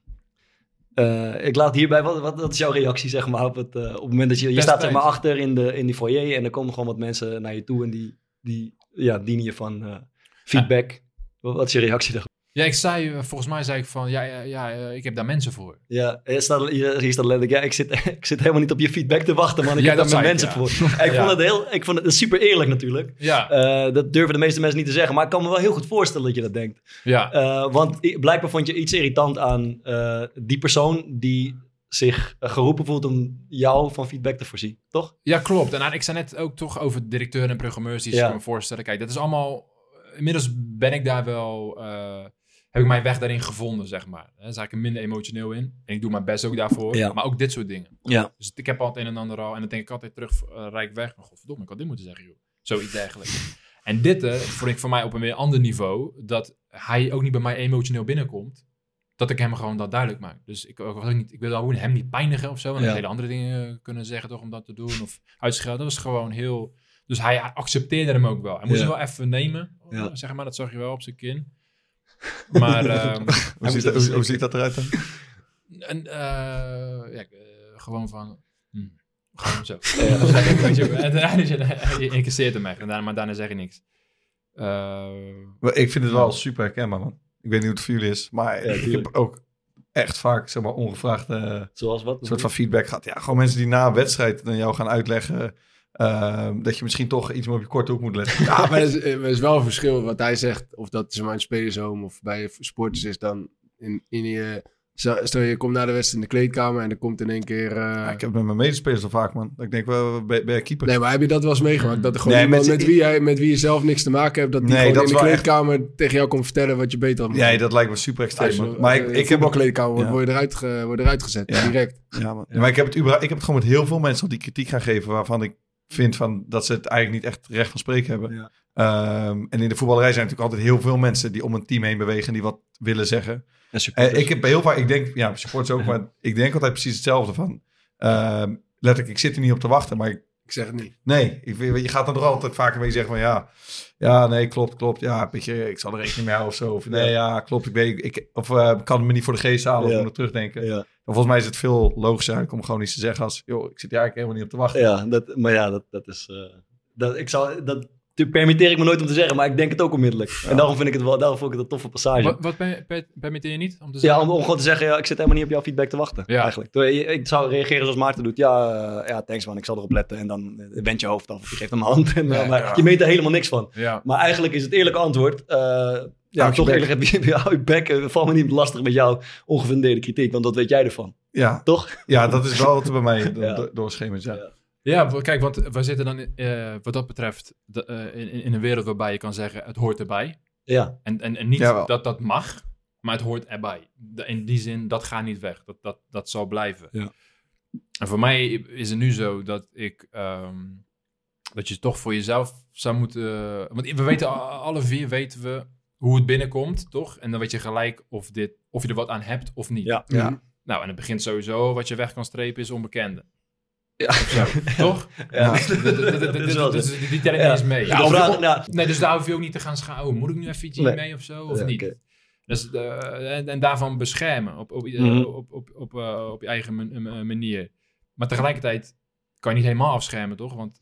Ik laat hierbij, wat, wat, wat is jouw reactie zeg maar, op het, op het moment dat je, je staat zeg maar, achter in, de, in die foyer en er komen gewoon wat mensen naar je toe en die, die ja, dienen je van feedback. Wat, wat is je reactie daarop? Ja, ik zei, eh, volgens mij zei ik van, ja, ja, ja eh, ik heb daar mensen voor. Ja, hier staat, hier, staat letterlijk, ja, ik zit, ik zit helemaal niet op je feedback te wachten man, ik Ja, heb daar mijn mensen ja. voor. ik, vond het heel, ik vond het super eerlijk natuurlijk. Ja, Eh, dat durven de meeste mensen niet te zeggen, maar ik kan me wel heel goed voorstellen dat je dat denkt. ja. Want blijkbaar vond je iets irritant aan die persoon die zich geroepen voelt om jou van feedback te voorzien, toch? Ja, klopt. En nou, ik zei net ook toch over directeur en programmeurs die zich kunnen voorstellen. Kijk, dat is allemaal... Inmiddels ben ik daar wel... heb ik mijn weg daarin gevonden, zeg maar. Daar sta ik er minder emotioneel in. En ik doe mijn best ook daarvoor. Ja. Maar ook dit soort dingen. Ja. Dus ik heb al het een en ander al. En dan denk ik altijd terug, uh, rijk weg. Maar godverdomme, ik had dit moeten zeggen, joh. Zoiets dergelijks. en dit vond ik voor mij op een weer ander niveau. Dat hij ook niet bij mij emotioneel binnenkomt. Dat ik hem gewoon dat duidelijk maak. Dus ik, ik, niet, ik wil hem niet pijnigen of zo. Want Ja. hele andere dingen eh, kunnen zeggen toch om dat te doen. Of uitschelden. Dat was gewoon heel... Dus hij accepteerde hem ook wel. Hij moest Ja. hem wel even nemen. Zeg maar, dat zag je wel op zijn kin. Maar... ehm, Hoe ziet, dat, hoe, hoe ziet dat eruit dan? en, eh, ja, eh, gewoon van... hm, gewoon zo. Je, en daarna is je- je incasseert hem echt. En daarna, maar daarna zeg je niks. Eh, Ik vind het wel super herkenbaar, man. Ik weet niet hoe het voor jullie is, maar Ja, ik heb ook echt vaak, zeg maar, ongevraagd eh, Zoals wat? soort van feedback gehad. Ja, gewoon mensen die na een wedstrijd dan jou gaan uitleggen ehm, dat je misschien toch iets meer op je korte hoek moet letten. Ja, maar er is, er is wel een verschil wat hij zegt. Of dat is maar een spelershome of bij sporters is dan in, in je... Stel je komt naar de wedstrijd in de kleedkamer en er komt in één keer... eh, Ja, ik heb met mijn medespelers al vaak, man. Dat ik denk, wel, ben ben je keeper? Nee, maar heb je dat wel eens meegemaakt? Dat er gewoon Nee, iemand met- met, wie jij, met wie je zelf niks te maken hebt, dat die Nee, gewoon dat in de echt- kleedkamer tegen jou komt vertellen wat je beter had moeten Nee, dat lijkt me super extreem. Man. Maar ik, eh, ik heb Ja. word je eruit, ge- word je eruit gezet, Ja. direct. Ja, man. Maar ik heb, het überhaupt, ik heb het gewoon met heel veel mensen al die kritiek gaan geven waarvan ik vind van, dat ze het eigenlijk niet echt recht van spreken hebben. Ja. Ehm, en in de voetballerij zijn natuurlijk altijd heel veel mensen die om een team heen bewegen en die wat willen zeggen. En Eh, ik heb heel vaak, ik denk, ja, supporters ook, maar ik denk altijd precies hetzelfde van. ehm, letterlijk, ik zit er niet op te wachten, maar ik, Ik zeg het niet. nee, ik, weet- je gaat dan toch altijd vaker mee zeggen van ja, ja, nee, klopt, klopt, ja, weet je, ik zal er rekening mee houden of zo. Of nee, ja, klopt, ik weet, ik, of eh, kan het me niet voor de geest halen of Ja. moet terugdenken. Ja. Volgens mij is het veel logischer eigenlijk om gewoon iets te zeggen als, joh, ik zit hier eigenlijk helemaal niet op te wachten. Ja, dat, maar ja, dat, dat is. eh, dat, ik zou, dat permitteer ik me nooit om te zeggen, maar ik denk het ook onmiddellijk. En daarom vind ik het wel, daarom vond ik het een toffe passage. Wat, wat per- per- permitteer je niet? Om te Ja, zeggen? om, om gewoon te zeggen, ja, ik zit helemaal niet op jouw feedback te wachten. Ja. Eigenlijk. Ik zou reageren zoals Maarten doet. Ja, eh, ja, thanks man, ik zal erop letten. En dan eh, wendt je hoofd af. of Je geeft hem een hand. En, Ja, maar ja. je meet er helemaal niks van. Ja. Maar eigenlijk is het eerlijke antwoord. eh, ja, toch eerlijk heb je, je bek. eh, Val me niet lastig met jouw ongefundeerde kritiek. Want dat weet jij ervan. Ja, Toch? ja dat is wel wat er bij mij Ja. do- doorschemert. Ja. Ja. Ja, kijk, want we zitten dan eh, wat dat betreft de, eh, in, in een wereld waarbij je kan zeggen het hoort erbij. Ja. En, en, en niet Jawel. dat dat mag, maar het hoort erbij. In die zin, dat gaat niet weg. Dat, dat, dat zal blijven. Ja. En voor mij is het nu zo dat ik... ehm, dat je toch voor jezelf zou moeten... Want we weten, alle vier weten we hoe het binnenkomt, toch? En dan weet je gelijk of, dit, of je er wat aan hebt of niet. Ja. Ja. Nou, en het begint sowieso, wat je weg kan strepen is onbekende. Ja. Zo, toch? Ja. Dus- dus Die tel ik Ja. niet eens mee. Ja, of- vraag- ja. Nee, dus daar hoef je ook niet te gaan schouwen. Moet ik nu even iets Nee. mee of zo? Of Ja, niet? Dus, eh, en, en daarvan beschermen op, op, eh, Mhm. op, op, op, eh, op je eigen man- manier. Maar tegelijkertijd kan je niet helemaal afschermen, toch? Want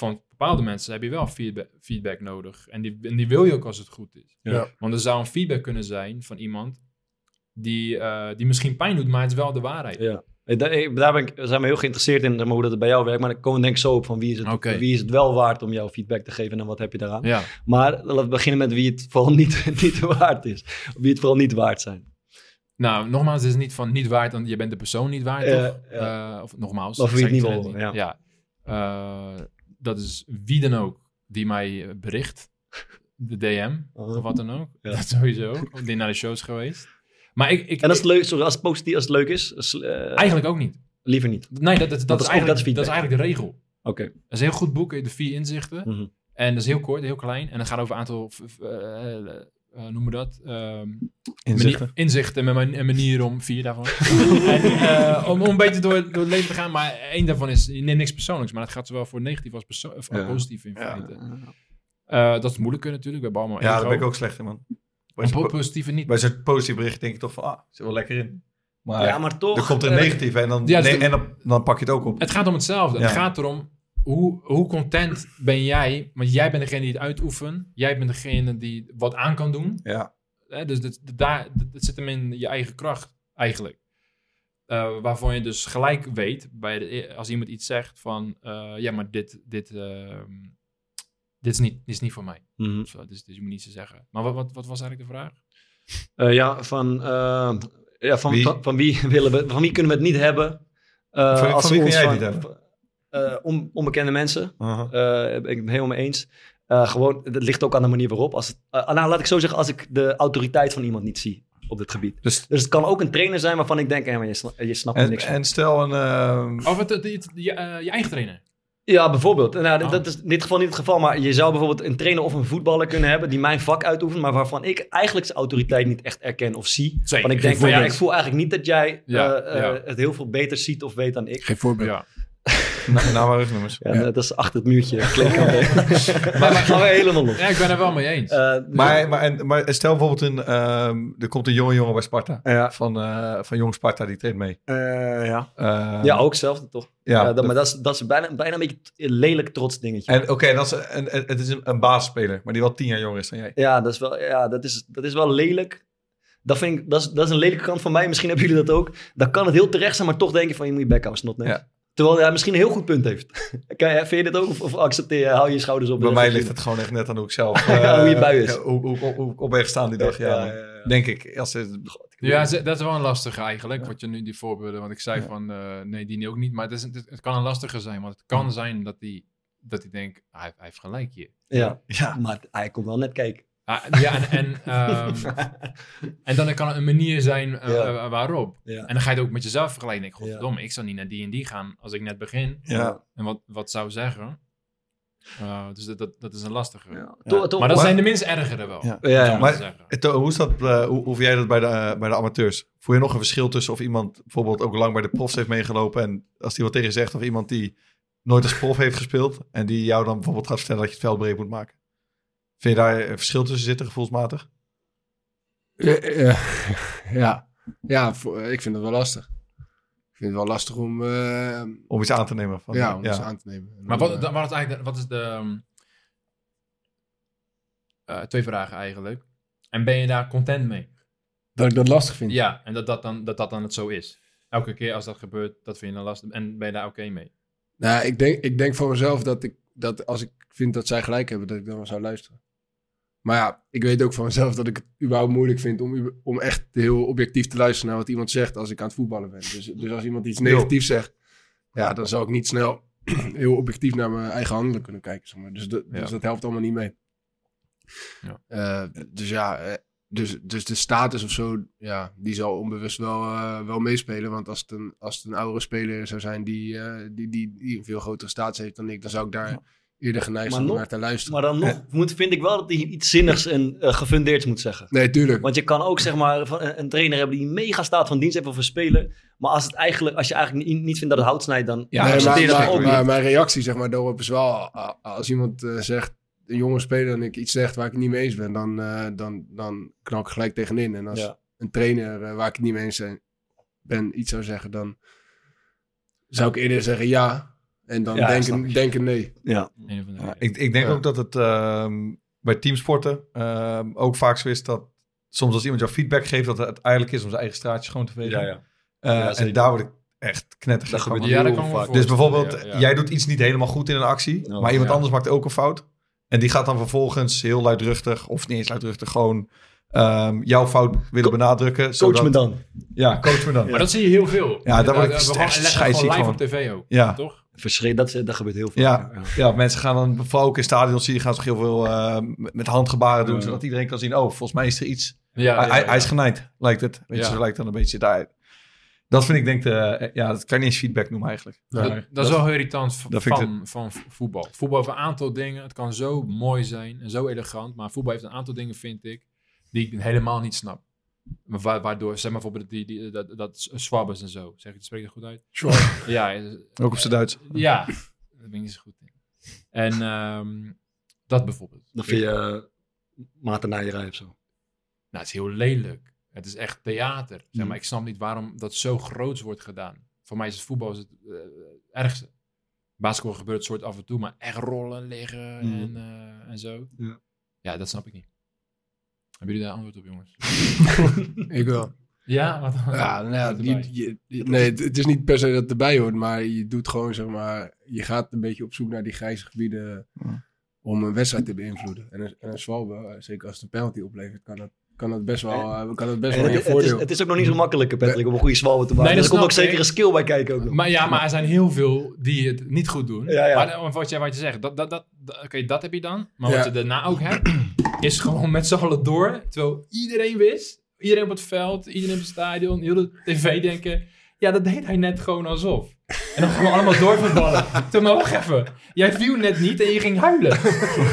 van bepaalde mensen heb je wel feedback, feedback nodig. En die, en die wil je ook als het goed is. Ja. Want er zou een feedback kunnen zijn van iemand die, eh, die misschien pijn doet, maar het is wel de waarheid. Ja. Eh, Daar, eh, daar ben ik, zijn we heel geïnteresseerd in hoe dat bij jou werkt. Maar komen we denk ik zo op van wie is, het, wie is het wel waard om jouw feedback te geven en wat heb je daaraan. Ja. Maar laten we beginnen met wie het vooral niet, niet waard is. Wie het vooral niet waard zijn. Nou, nogmaals, het is niet van niet waard, dan je bent de persoon niet waard, Ja, toch? ja. Eh, of nogmaals. Of wie het ik niet wil, ja. Ja. Eh, dat is wie dan ook die mij eh, bericht. De DM, Uh-huh. of wat dan ook. Ja. Dat sowieso. Die naar de show is geweest. Maar ik... ik En als het leuk, sorry, als het positief, als het leuk is, als, eh, Eigenlijk ook niet. liever niet. Nee, dat, dat, dat, Dat is, eigenlijk, dat is dat, is feedback. eigenlijk de regel. Oké. Dat is een heel goed boek, de vier inzichten. Mhm. En dat is heel kort, heel klein. En dat gaat over een aantal, v- eh, eh, eh, noemen we dat? Ehm, Inzichten. Inzichten en man- en manieren om, vier daarvan. en, eh, om, om een beetje door, door het leven te gaan. Maar één daarvan is, je neemt niks persoonlijks. Maar het gaat zowel voor negatief als perso- of Ja. positief in Ja. Eh, dat is moeilijker natuurlijk. We hebben allemaal Ja, daar ben ik ook slecht in, man. Bij zo'n po- po- positieve niet. bij zo'n positief bericht denk ik toch van, ah, zit wel lekker in. Maar, Ja, maar toch. er komt er een eh, negatief en, dan, Ja, dus nee, en dan, dan pak je het ook op. Het gaat om hetzelfde. Ja. Het gaat erom, hoe, hoe content ben jij? Want jij bent degene die het uitoefent. Jij bent degene die wat aan kan doen. Ja. Hè, dus dat, dat- daar, dat, dat zit hem in je eigen kracht, eigenlijk. Eh, waarvan je dus gelijk weet, bij de, als iemand iets zegt van... eh, ja, maar dit, dit, ehm, dit, is niet, dit is niet voor mij. mhm. Zo, dus, dus je moet niet zo zeggen. Maar wat, wat, wat was eigenlijk de vraag? Eh, ja, van, eh, ja, van, Wie? Van, van wie willen we, van wie kunnen we het niet hebben? Eh, Van- als van wie we kun jij het niet hebben? Eh, on- onbekende mensen. Eh, ben ik het helemaal mee eens. Eh, gewoon, het ligt ook aan de manier waarop. Als het, nou, laat ik zo zeggen, als ik de autoriteit van iemand niet zie op dit gebied. Dus, Dus het kan ook een trainer zijn waarvan ik denk, maar je, sna- je snapt er en, niks van. en stel een... ehm, Of het, het, het- je, je eigen trainer. Ja, bijvoorbeeld. Nou, Oh. Dat is in dit geval niet het geval, maar je zou bijvoorbeeld een trainer of een voetballer kunnen hebben die mijn vak uitoefent, maar waarvan ik eigenlijk zijn autoriteit niet echt erken of zie. Zeker. Want ik denk van ja, ik voel eigenlijk niet dat jij Ja, eh, eh, ja. het heel veel beter ziet of weet dan ik. Geen voorbeeld. Ja. Nou, nou maar rugnummers. Ja, Dat is achter het muurtje. maar maar gaan we helemaal los. ja, ik ben er wel mee eens. Eh, Maar, maar, en, maar stel bijvoorbeeld een... ehm, er komt een jonge jongen bij Sparta. ja, Van, eh, van Jong Sparta, die traint mee. eh, ja. Ja, ook hetzelfde toch? Ja, Ja, dat, maar dat is, dat is bijna, bijna een beetje een lelijk trots dingetje. En oké, dat is een, een- het is een, een basisspeler, maar die wel tien jaar jonger is dan jij. Ja, dat is wel, ja dat, is, dat is wel lelijk. Dat, vind ik, dat, is, dat is een lelijke kant van mij. Misschien hebben jullie dat ook. Dan kan het heel terecht zijn, maar toch denk je van je moet je houden, snotneus. Ja. Terwijl hij misschien een heel goed punt heeft. Kan je- vind je dit ook? Of, of accepteer je, hou je schouders op? Bij mij ligt het gewoon echt net aan hoe ik zelf... Ja, hoe je eh, bui is. ja, hoe, hoe, hoe, hoe ik op ben gestaan die dag, ja. Ja, ja, ja. Denk ik. Als het, Ja, dat is wel een lastige eigenlijk, wat je nu die voorbeelden, want ik zei van, eh, nee, die ook niet, maar het, is, het, het kan een lastige zijn, want het kan zijn dat hij dat hij denkt, hij, hij heeft gelijk hier. Ja. ja. maar hij komt wel net kijken. Ah, ja, en, en, ehm, en dan kan het een manier zijn eh, Ja. eh, waarop. Ja. En dan ga je het ook met jezelf vergelijken. Ik denk, Ja. godverdomme, ik zou niet naar die en die gaan als ik net begin. Ja. En wat, wat zou zeggen? Uh, dus dat, dat, dat is een lastige. Ja. Maar dat Maar- zijn de minst ergere wel. Ja. Ja, Maar- eh, hoe, is dat, eh, hoe, hoe vind jij dat bij de, eh, bij de amateurs? Voel je nog een verschil tussen of iemand bijvoorbeeld ook lang bij de profs heeft meegelopen en als die wat tegen je zegt, of iemand die nooit als prof heeft gespeeld en die jou dan bijvoorbeeld gaat vertellen dat je het veld breed moet maken? Vind je daar een verschil tussen zitten, gevoelsmatig? Ja, ja, ja. ja voor- ik vind het wel lastig. Ik vind het wel lastig om, eh, Om iets aan te nemen? Van, ja, om iets aan te nemen. En Maar wat, eh, wat, is eigenlijk, wat is de... ehm, eh, twee vragen eigenlijk. En ben je daar content mee? dat ik dat lastig vind. Ja, en dat dat, dan, dat dat dan het zo is. Elke keer als dat gebeurt, dat vind je dan lastig. En ben je daar oké mee? Nou, ik denk, ik denk voor mezelf dat, ik, dat als ik vind dat zij gelijk hebben, dat ik dan wel zou luisteren. Maar ja, ik weet ook van mezelf dat ik het überhaupt moeilijk vind om, om echt heel objectief te luisteren naar wat iemand zegt als ik aan het voetballen ben. Dus, dus als iemand iets negatiefs zegt, ja, dan zal ik niet snel heel objectief naar mijn eigen handelen kunnen kijken. Zeg maar. dus, dat- Ja. dus dat helpt allemaal niet mee. Ja. Eh, dus ja, eh, dus, dus de status of zo, ja, die zal onbewust wel, eh, wel meespelen. Want als het, een, als het een oudere speler zou zijn die, die, die, die een veel grotere status heeft dan ik, dan zou ik daar eerder geneigd om naar te luisteren. Maar dan nog moet, vind ik wel dat hij iets zinnigs en eh, gefundeerds moet zeggen. nee, tuurlijk. Want je kan ook zeg maar van een, een trainer hebben die een mega staat van dienst heeft of een speler. Maar als, het eigenlijk, als je eigenlijk niet, niet vindt dat het hout snijdt, dan Ja, Nee, maar, je dat maar, ook maar mijn reactie zeg maar, daarop is wel... Als iemand eh, zegt, een jonge speler... en ik iets zegt waar ik niet mee eens ben... dan, eh, dan, dan knal ik gelijk tegenin. En als Ja. een trainer waar ik het niet mee eens ben iets zou zeggen... dan zou ik eerder zeggen ja... en dan Ja, denken, denken nee. Ja. Van ik, ik denk Ja. ook dat het ehm, bij teamsporten ehm, ook vaak zo is dat soms als iemand jou feedback geeft, dat het eigenlijk is om zijn eigen straatje schoon te vegen. Ja, ja. Eh, Ja, en daar word ik echt knettergek van. ja, dat kan vaak. Dus bijvoorbeeld, ja, ja. jij doet iets niet helemaal goed in een actie, Oh, maar iemand ja. anders maakt ook een fout. En die gaat dan vervolgens heel luidruchtig, of niet eens luidruchtig, gewoon ehm, jouw fout willen benadrukken. Coach zodat- me dan. Ja, coach me dan. Maar dat zie je heel veel. Ja, daar word ik Eh, we echt scheidsziek gewoon live van. op tv ook. Ja. Toch? Dat, dat gebeurt heel veel. Ja, ja, mensen gaan dan, vooral ook in stadions zie je, gaan ze heel veel eh, met handgebaren doen, zodat iedereen kan zien, oh, volgens mij is er iets. Ja, hij, ja, hij- ja. hij is genaaid, lijkt het. Weet je, lijkt dan een beetje daar. Dat vind ik denk de, eh, ja, dat kan je niet eens feedback noemen eigenlijk. Dat, is wel heel irritant van, van v- voetbal. Voetbal heeft een aantal dingen. Het kan zo mooi zijn en zo elegant. Maar voetbal heeft een aantal dingen, vind ik, die ik helemaal niet snap. Wa- waardoor, zeg maar bijvoorbeeld die, die, dat, dat swabbers en zo. Zeg ik, spreek ik dat goed uit? Ja. eh, Ook op zijn Duits. Ja, daar ben ik niet zo goed in. En ehm, dat bijvoorbeeld. Dan vind je uh, of zo. Nou, het is heel lelijk. Het is echt theater. Zeg Mm. maar, ik snap niet waarom dat zo groots wordt gedaan. Voor mij is het voetbal is het eh, ergste. Basketbal gebeurt het soort af en toe, maar echt rollen, liggen Mm. en, eh, en zo. Ja. Ja, dat snap ik niet. Hebben jullie daar antwoord op, jongens? Ik wel. Ja, wat Ja, nou ja, je, je- je- nee, het, is niet per se dat het erbij hoort, maar je doet gewoon, zeg maar, je gaat een beetje op zoek naar die grijze gebieden Ja. om een wedstrijd te beïnvloeden. En een, en een zwalbe, eh, zeker als het een penalty oplevert, kan dat, kan dat best wel, eh, kan dat best En wel het, een het, is, voordeel. het is ook nog niet zo makkelijk, Patrick, om een goede zwalbe te maken. Nee, dat er komt ook zeker een skill bij kijken ook nog. Maar ja, maar er zijn heel veel die het niet goed doen. Ja, ja. Maar eh, wat, jij, wat je zegt, dat, dat, dat, dat- oké, dat heb je dan. Maar Ja. wat je daarna ook hebt, is gewoon met z'n allen door. Terwijl iedereen wist, iedereen op het veld, iedereen op het stadion, heel de tv denken... Ja, dat deed hij net gewoon alsof. En dan gaan we allemaal doorverballen. Toen maar wacht even. Jij viel net niet en je ging huilen.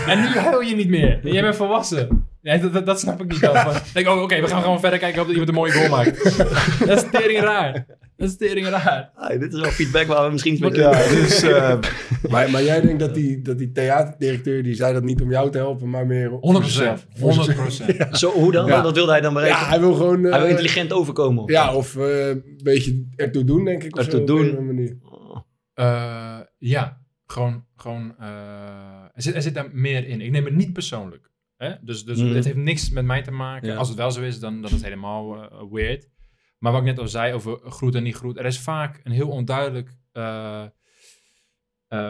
En nu huil je niet meer. En jij bent volwassen. Ja, dat, dat, dat snap ik niet dan. Van, denk, oh, oké, we gaan gewoon verder kijken of iemand een mooie goal maakt. Dat is tering raar. Dat is tering raar. Ah, dit is wel feedback waar we misschien iets mee Ja, kunnen. dus eh, Maar, maar jij denkt dat die, dat die theaterdirecteur, die zei dat niet om jou te helpen, maar meer om 100 zichzelf. procent. 100 Zo, hoe dan? Ja. Wat wilde hij dan bereiken? Ja, hij wil gewoon... eh, hij wil intelligent overkomen. of- Ja, of eh, een beetje ertoe doen, denk ik. of Ertoe zo, op doen. Eh, ja, gewoon, gewoon eh, er, zit, er zit daar meer in. Ik neem het niet persoonlijk. Hè? Dus, dus Mhm. het heeft niks met mij te maken. Ja. Als het wel zo is, dan dat is helemaal eh, weird. Maar wat ik net al zei over groet en niet groet. Er is vaak een heel onduidelijk... eh, eh,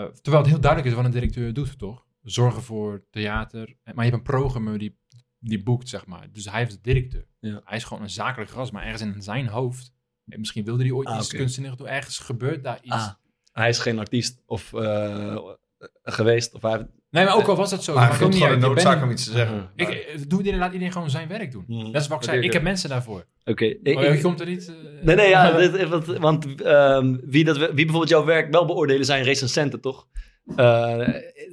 terwijl het heel duidelijk is wat een directeur doet, toch? Zorgen voor theater. Maar je hebt een programma die, die boekt, zeg maar. Dus hij is de directeur. Ja. Hij is gewoon een zakelijk gast, maar ergens in zijn hoofd... Misschien wilde hij ooit Ah, iets oké. kunstzinnigs doen. Ergens gebeurt daar iets. Ah, hij is geen artiest of geweest. Of hij heeft- Nee, maar ook al was het zo. Maar ook vindt niet gewoon een noodzaak om iets te zeggen. Ah, Ik, eh, doe iedereen, laat iedereen gewoon zijn werk doen. Hmm. Dat is wat ik zei. Ik heb mensen daarvoor. Oké. ik- Oh, ik- komt er niet... eh, Nee, nee, ja, dit- want, want ehm, wie, dat, wie bijvoorbeeld jouw werk wel beoordelen zijn recensenten, toch? Eh,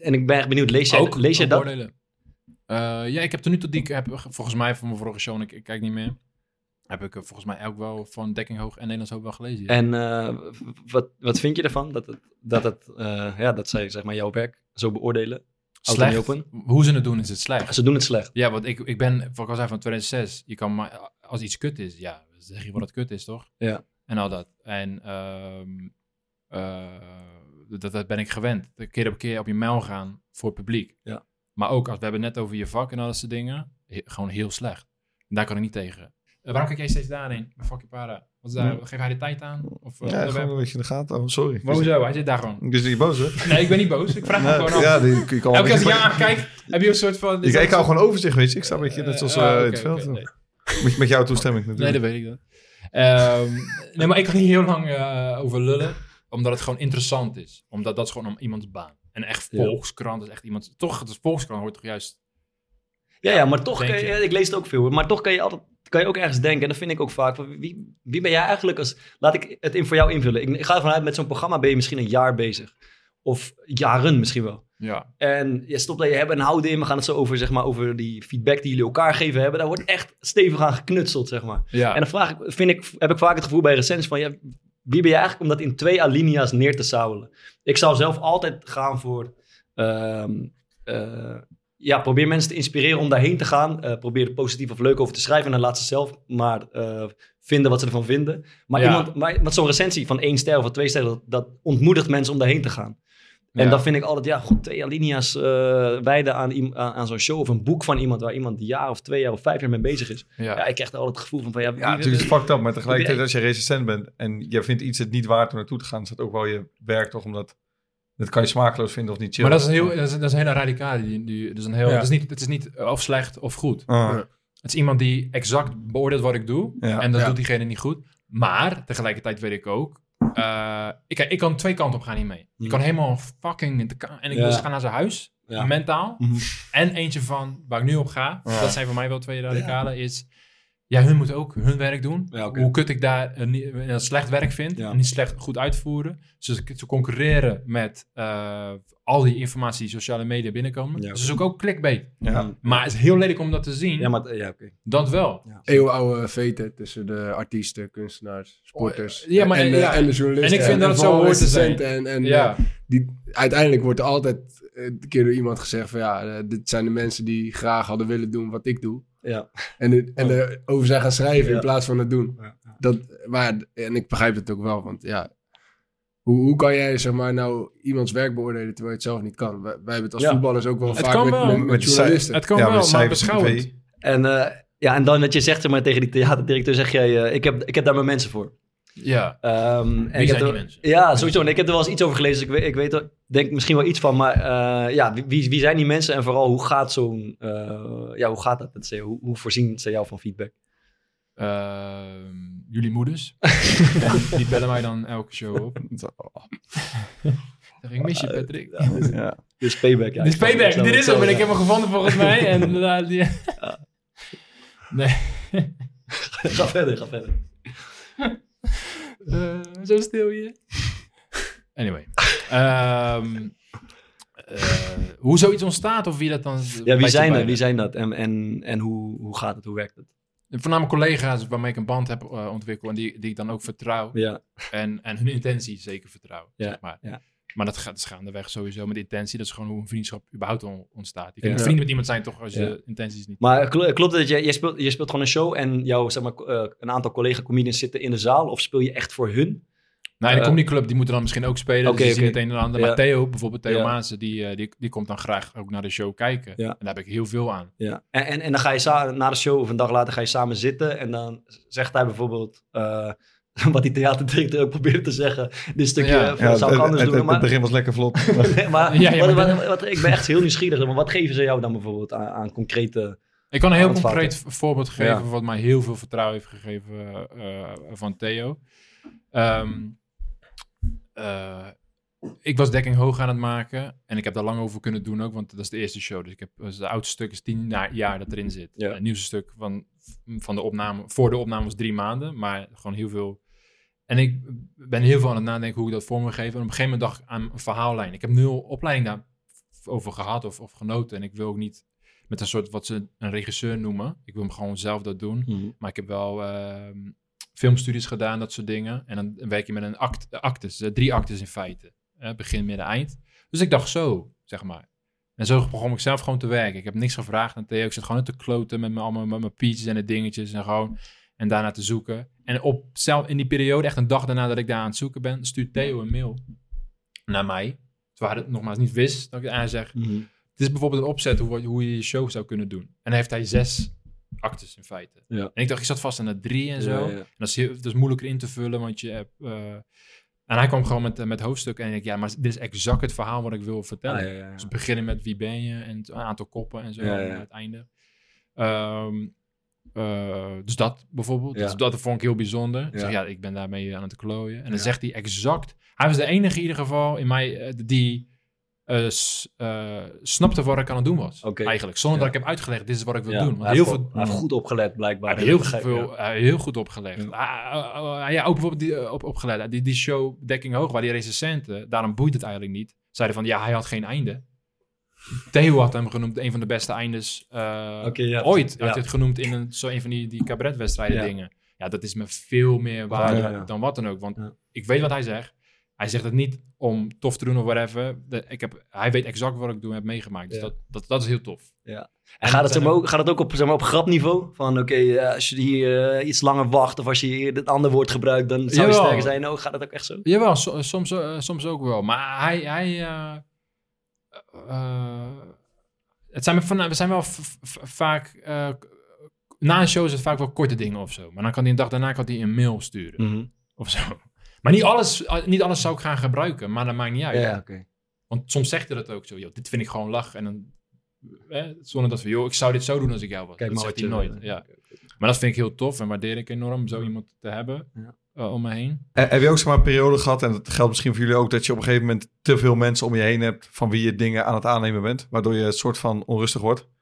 en ik ben echt benieuwd, lees jij, ook, lees jij ook dat? Eh, ja, ik heb tot nu toe die ik heb volgens mij van mijn vorige show, ik, ik kijk niet meer, heb ik volgens mij ook wel van Dekking Hoog en Nederlands Hoog wel gelezen. ja. En eh, wat, wat vind je ervan? Dat, het, dat, het, eh, ja, dat zij zeg maar, jouw werk zo beoordelen? Slecht. open? Hoe ze het doen is het slecht. Ze doen het slecht. Ja, want ik, ik ben, wat ik al zei, van 2006. Je kan maar, als iets kut is, ja, zeg je wat het kut is, toch? Ja. En al dat. En ehm, eh, dat, dat ben ik gewend. Keer op keer op je mijl gaan voor het publiek. Ja. Maar ook, als we hebben net over je vak en al dat soort dingen, he- gewoon heel slecht. En daar kan ik niet tegen. Eh, waarom kijk jij steeds daarheen? Fuck je para. Wat is daar? Geef hij de tijd aan? Of, uh, Ja, gewoon een beetje in de gaten. Oh, sorry. hoezo? Hij zit daar gewoon. Ik is niet boos, hè? Nee, ik ben niet boos. Ik vraag me Nee, gewoon af. ja, die, je kan wel Elke keer als ik jou aankijk, heb je een soort van... ik, ik hou gewoon overzicht, weet je. Ik sta een beetje net zoals in het veld. nee. Met, met jouw toestemming Nee, natuurlijk. dat weet ik dan. Ehm, nee, maar ik kan hier heel lang eh, over lullen. Omdat het gewoon interessant is. Omdat dat is gewoon om iemands baan. En echt. Volkskrant is echt iemand... Toch, het is Volkskrant hoort toch juist... Ja, ja maar toch, kan ik lees het ook veel, maar toch kan je altijd kan je ook ergens denken, en dat vind ik ook vaak, van wie, wie ben jij eigenlijk als, laat ik het in voor jou invullen. Ik, ik ga ervan uit, met zo'n programma ben je misschien een jaar bezig. Of jaren misschien wel. Ja. En je stopt dat je hebben en houden in. We gaan het zo over, zeg maar, over die feedback die jullie elkaar geven hebben. Daar wordt echt stevig aan geknutseld, zeg maar. Ja. En dan vraag ik, vind ik, heb ik vaak het gevoel bij recensies van, ja, wie ben je eigenlijk om dat in twee alinea's neer te sabelen? Ik zou zelf altijd gaan voor, ehm, eh, ja, probeer mensen te inspireren om daarheen te gaan. Eh, probeer er positief of leuk over te schrijven en dan laat ze zelf maar eh, vinden wat ze ervan vinden. Maar, Ja. iemand, maar, maar zo'n recensie van één ster of twee sterren, dat, dat ontmoedigt mensen om daarheen te gaan. En Ja. dan vind ik altijd, ja, god, twee alinea's eh wijden aan, aan, aan zo'n show of een boek van iemand waar iemand een jaar of twee jaar of vijf jaar mee bezig is. Ja. Ja, ik krijg er altijd het gevoel van, van ja, wie- Ja, natuurlijk is het fucked up, maar tegelijkertijd als je resistent bent en je vindt iets het niet waard om naartoe te gaan, is dat ook wel je werk toch, omdat dat kan je smakeloos vinden of niet chill. Maar dat is een, heel, dat is, dat is een hele radicale. Die, die, dat is een heel, Ja. het, is niet, het is niet of slecht of goed. Ah, Het is iemand die exact beoordeelt wat ik doe. Ja. en dat Ja. doet diegene niet goed. Maar tegelijkertijd weet ik ook. eh, ik, ik kan twee kanten op gaan hiermee. Ik Mhm. kan helemaal fucking. in de En ik Ja. wil gaan naar zijn huis. Ja. Mentaal. Mhm. En eentje van waar ik nu op ga. Ja. Dat zijn voor mij wel twee radicalen. Is. Ja, hun moeten ook hun werk doen. Ja. Hoe kut ik daar een, niet- een slecht werk vind. Ja. En niet slecht goed uitvoeren. Dus ze, ze concurreren met eh, al die informatie die sociale media binnenkomen. Ja, Dus het is ook, ook clickbait. ja. Maar het is heel lelijk om dat te zien. Ja, maar ja, oké. Dat wel. Eeuwenoude veten tussen de artiesten, kunstenaars, sporters Ja, maar- en, de, ja. en de journalisten. En ik vind dat het zo hoort te zijn. En, en Ja. eh, die, uiteindelijk wordt er altijd eh, een keer door iemand gezegd van ja, dit zijn de mensen die graag hadden willen doen wat ik doe. Ja. En, het- en erover zijn gaan schrijven Ja. in plaats van het doen. Ja. Dat, maar, en ik begrijp het ook wel, want ja, hoe, hoe kan jij zeg maar nou iemands werk beoordelen terwijl je het zelf niet kan? Wij, wij hebben het als Ja. voetballers ook wel Het vaak kan met, wel. met, met Met de journalisten. Het kan Ja, wel, met maar beschouwend. En, eh, ja, en dan dat je zegt zeg maar, tegen die theaterdirecteur, zeg jij, eh, ik, heb, ik heb daar mijn mensen voor. Ja. Ehm, en Wie ik zijn heb die er- mensen? Ja, sowieso. En ik heb er wel eens iets over gelezen. Dus ik weet, ik weet er denk misschien wel iets van. Maar eh, ja, wie- wie, wie zijn die mensen? En vooral, hoe gaat zo'n... eh, ja, hoe gaat dat met ze? Hoe, hoe voorzien ze jou van feedback? Ehm, jullie moeders. En die bellen mij dan elke show op. Zeg, ik mis je, Patrick. Ja. Dus payback. Ja, Dit is payback. Dit is hem. En ik heb hem gevonden volgens mij. En die... Nee. Ga verder, ga verder. Eh, zo stil hier. Anyway. Ehm, eh, hoe zoiets ontstaat of wie dat dan... Ja, wie zijn er? dat? Wie zijn dat? En, en, en hoe, hoe gaat het? Hoe werkt het? Voornamelijk collega's waarmee ik een band heb eh, ontwikkeld en die, die ik dan ook vertrouw. Ja, En, en hun intentie zeker vertrouw. Ja, zeg maar. ja. Maar dat gaat dus gaandeweg sowieso met intentie. Dat is gewoon hoe een vriendschap überhaupt on- ontstaat. Je kan Ja. een vriend met iemand zijn toch als je Ja. intenties niet... maar kl- klopt het dat je, je, speelt, je speelt gewoon een show en jouw, zeg maar, eh, een aantal collega-comedians zitten in de zaal? Of speel je echt voor hun? Nou, de Eh, Comedy Club, die moeten dan misschien ook spelen. Oké, dus die zien oké. het een en ander. Ja. Maar Theo, bijvoorbeeld Theo Ja. Maassen, die, eh, die, die komt dan graag ook naar de show kijken. Ja. En daar heb ik heel veel aan. Ja. En, en, en dan ga je na de show of een dag later ga je samen zitten. En dan zegt hij bijvoorbeeld. eh, wat die theaterdirecteur ook probeerde te zeggen. Dit stukje Ja. eh, Ja, zou ik het, anders het, doen. het maar, begin was lekker vlot. Nee, maar Ja, ja, wat, wat, wat- ik ben echt heel nieuwsgierig. Maar wat geven ze jou dan bijvoorbeeld aan, aan concrete... Ik kan een heel concreet voorbeeld geven Ja. wat mij heel veel vertrouwen heeft gegeven eh, van Theo. Ehm, eh, ik was dekking hoog aan het maken en ik heb daar lang over kunnen doen ook, want dat is de eerste show. Dus ik heb dus het oudste stuk is tien jaar dat erin zit. Ja. Het nieuwste stuk van, van de opname, voor de opname was drie maanden, maar gewoon heel veel. En ik ben heel veel aan het nadenken hoe ik dat vorm wil geven. En op een gegeven moment dacht ik aan een verhaallijn. Ik heb nul opleiding daarover gehad of, of genoten. En ik wil ook niet met een soort wat ze een regisseur noemen. Ik wil hem gewoon zelf dat doen. Maar ik heb wel ehm, filmstudies gedaan, dat soort dingen. En dan werk je met een act, actes, eh, drie actes in feite. Eh, begin, midden, eind. Dus ik dacht zo, zeg maar. En zo begon ik zelf gewoon te werken. Ik heb niks gevraagd aan Theo. Ik zat gewoon te kloten met mijn, allemaal, met mijn peaches en de dingetjes. En gewoon, en daarna te zoeken. En op, zelf, in die periode, echt een dag daarna dat ik daar aan het zoeken ben, stuurt Theo een mail naar mij. Terwijl hij het nogmaals niet wist. Dat ik aan zeg, het is bijvoorbeeld een opzet hoe, hoe je je show zou kunnen doen. En dan heeft hij zes actes in feite. Ja. En ik dacht, ik zat vast aan de drie en zo. Ja, ja. En dat is, heel, dat is moeilijker in te vullen, want je hebt... eh, en hij kwam gewoon met, eh, met hoofdstukken en ik ja, maar dit is exact het verhaal wat ik wil vertellen. Ah. Dus beginnen met wie ben je en het aantal koppen en zo aan het einde. Ehm, eh, dus dat bijvoorbeeld, Ja. dus dat vond ik heel bijzonder. Ik Ja. zeg, ja, ik ben daarmee aan het klooien. En dan Ja. zegt hij exact, hij was de enige in ieder geval in mij eh, die eh, eh, snapte wat ik aan het doen was. Eigenlijk, zonder Ja. dat ik heb uitgelegd, dit is wat ik wil Ja, doen. hij Want heeft heel veel, hij heeft goed opgelet blijkbaar. hij heeft heel, Begrijp- veel, ja. heel goed opgelegd. Ah, ah, ah, ja, ook bijvoorbeeld die, eh, op, opgelet. Die, die show Dekking Hoog, waar die recensenten, daarom boeit het eigenlijk niet, zeiden van ja, hij had geen einde. Theo had hem genoemd een van de beste eindes eh, ja. ooit. Hij Ja. had het genoemd in een, zo een van die, die cabaretwedstrijden Ja. dingen. Ja, dat is me veel meer waarde Ja, ja. dan wat dan ook. Want Ja. ik weet wat hij zegt. Hij zegt het niet om tof te doen of whatever. De- ik heb, hij weet exact wat ik doe en heb meegemaakt. Dus Ja. dat, dat, dat is heel tof. En gaat het, zeg maar, ook- gaat het ook op, zeg maar, op grapniveau? Van oké, eh, als je hier eh, iets langer wacht of als je hier het andere woord gebruikt, dan zou je sterker zijn. Oh, gaat het ook echt zo? Jawel, so- soms, soms ook wel. Maar hij... hij eh, het zijn, van, we zijn wel vaak... eh, na een show is het vaak wel korte dingen of zo. Maar dan kan hij een dag daarna kan hij een mail sturen. Mhm. Of zo. Maar niet alles, eh, niet alles zou ik gaan gebruiken. Maar dat maakt niet uit. Ja. Want soms zegt hij dat ook zo. Joh, dit vind ik gewoon lach. En dan... Eh, zonder dat we... Joh, ik zou dit zo doen als ik jou was. Kijk dat maar zegt hij nooit. Ja. Maar dat vind ik heel tof. En waardeer ik enorm zo iemand te hebben. Ja. Eh, om me heen. Eh, Heb je ook zeg maar een periode gehad, en dat geldt misschien voor jullie ook, dat je op een gegeven moment te veel mensen om je heen hebt van wie je dingen aan het aannemen bent, waardoor je een soort van onrustig wordt?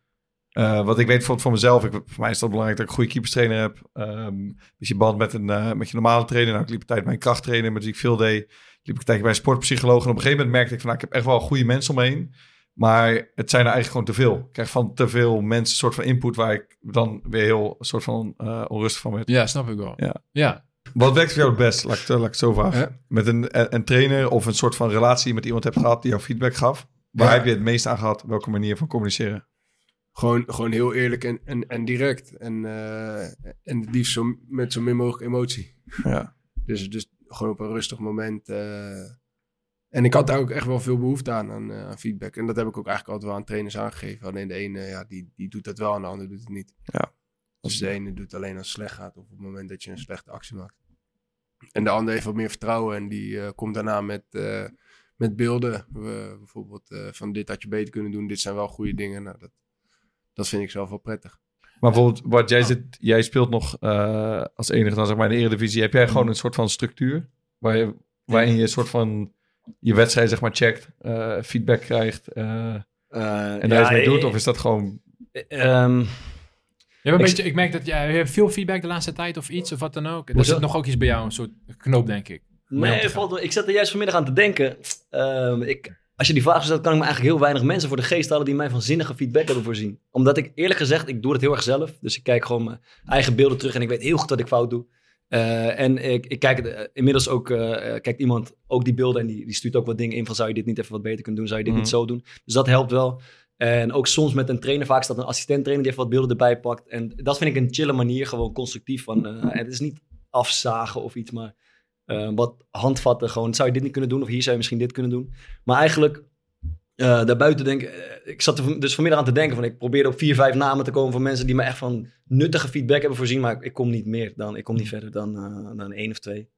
Eh wat ik weet bijvoorbeeld van mezelf, ik, voor mij is dat belangrijk dat ik een goede keeperstrainer heb. Ehm dus je band met, een, met je normale trainer. Nou, ik liep een tijd bij een krachttrainer met wie ik veel deed. Ik liep een tijdje bij een sportpsycholoog. En op een gegeven moment merkte ik van, nou, ik heb echt wel goede mensen om me heen. Maar het zijn er eigenlijk gewoon te veel. Ik krijg van te veel mensen een soort van input waar ik dan weer heel een soort van onrustig van werd. Ja, snap ik wel. Ja. ja. Wat werkt voor jou het best? Laat ik, het- laat ik het zo vragen. Ja. Met een, een trainer of een soort van relatie met iemand hebt gehad die jou feedback gaf. Waar Ja. heb je het meest aan gehad? Welke manier van communiceren? Gewoon, gewoon heel eerlijk en, en, en direct. En, eh, en het liefst zo, met zo min mogelijk emotie. Ja. Dus, dus gewoon op een rustig moment. eh. en ik had daar ook echt wel veel behoefte aan, aan, eh, aan feedback. En dat heb ik ook eigenlijk altijd wel aan trainers aangegeven. Alleen de ene, ja, die, die doet dat wel en de ander doet het niet. Ja. Dus de ene doet het alleen als het slecht gaat of op het moment dat je een slechte actie maakt. En de ander heeft wat meer vertrouwen en die eh, komt daarna met, eh, met beelden. Bijvoorbeeld eh, van dit had je beter kunnen doen, dit zijn wel goede dingen. Nou, dat, dat vind ik zelf wel prettig. Maar bijvoorbeeld, wat jij, zit, jij speelt nog eh, als enige dan zeg maar in de Eredivisie. Heb jij gewoon een soort van structuur waar je, waarin je een soort van je wedstrijd zeg maar checkt, eh, feedback krijgt eh, en daar iets mee doet? Of is dat gewoon... ehm, Je hebt een Ik- beetje, ik merk dat jij je hebt veel feedback de laatste tijd of iets of wat dan ook. Er zit nog ook iets bij jou, een soort knoop, denk ik. Nee, valt ik zat er juist vanmiddag aan te denken. Ehm, ik, als je die vraag stelt, kan ik me eigenlijk heel weinig mensen voor de geest halen die mij van zinnige feedback hebben voorzien. Omdat ik eerlijk gezegd, ik doe het heel erg zelf. Dus ik kijk gewoon mijn eigen beelden terug en ik weet heel goed dat ik fout doe. Eh, en ik, ik kijk eh, inmiddels ook, eh, eh, kijkt iemand ook die beelden en die, die stuurt ook wat dingen in van zou je dit niet even wat beter kunnen doen, zou je dit Mhm. niet zo doen. Dus dat helpt wel. En ook soms met een trainer, vaak staat een assistent trainer die even wat beelden erbij pakt. En dat vind ik een chille manier, gewoon constructief. Van, eh, het is niet afzagen of iets, maar eh, wat handvatten. Gewoon, zou je dit niet kunnen doen? Of hier zou je misschien dit kunnen doen? Maar eigenlijk, eh, daarbuiten denk ik... ik zat er dus vanmiddag aan te denken van... Ik probeerde op vier, vijf namen te komen van mensen die me echt van nuttige feedback hebben voorzien. Maar ik, kom niet meer dan, ik kom niet verder dan, dan één of twee.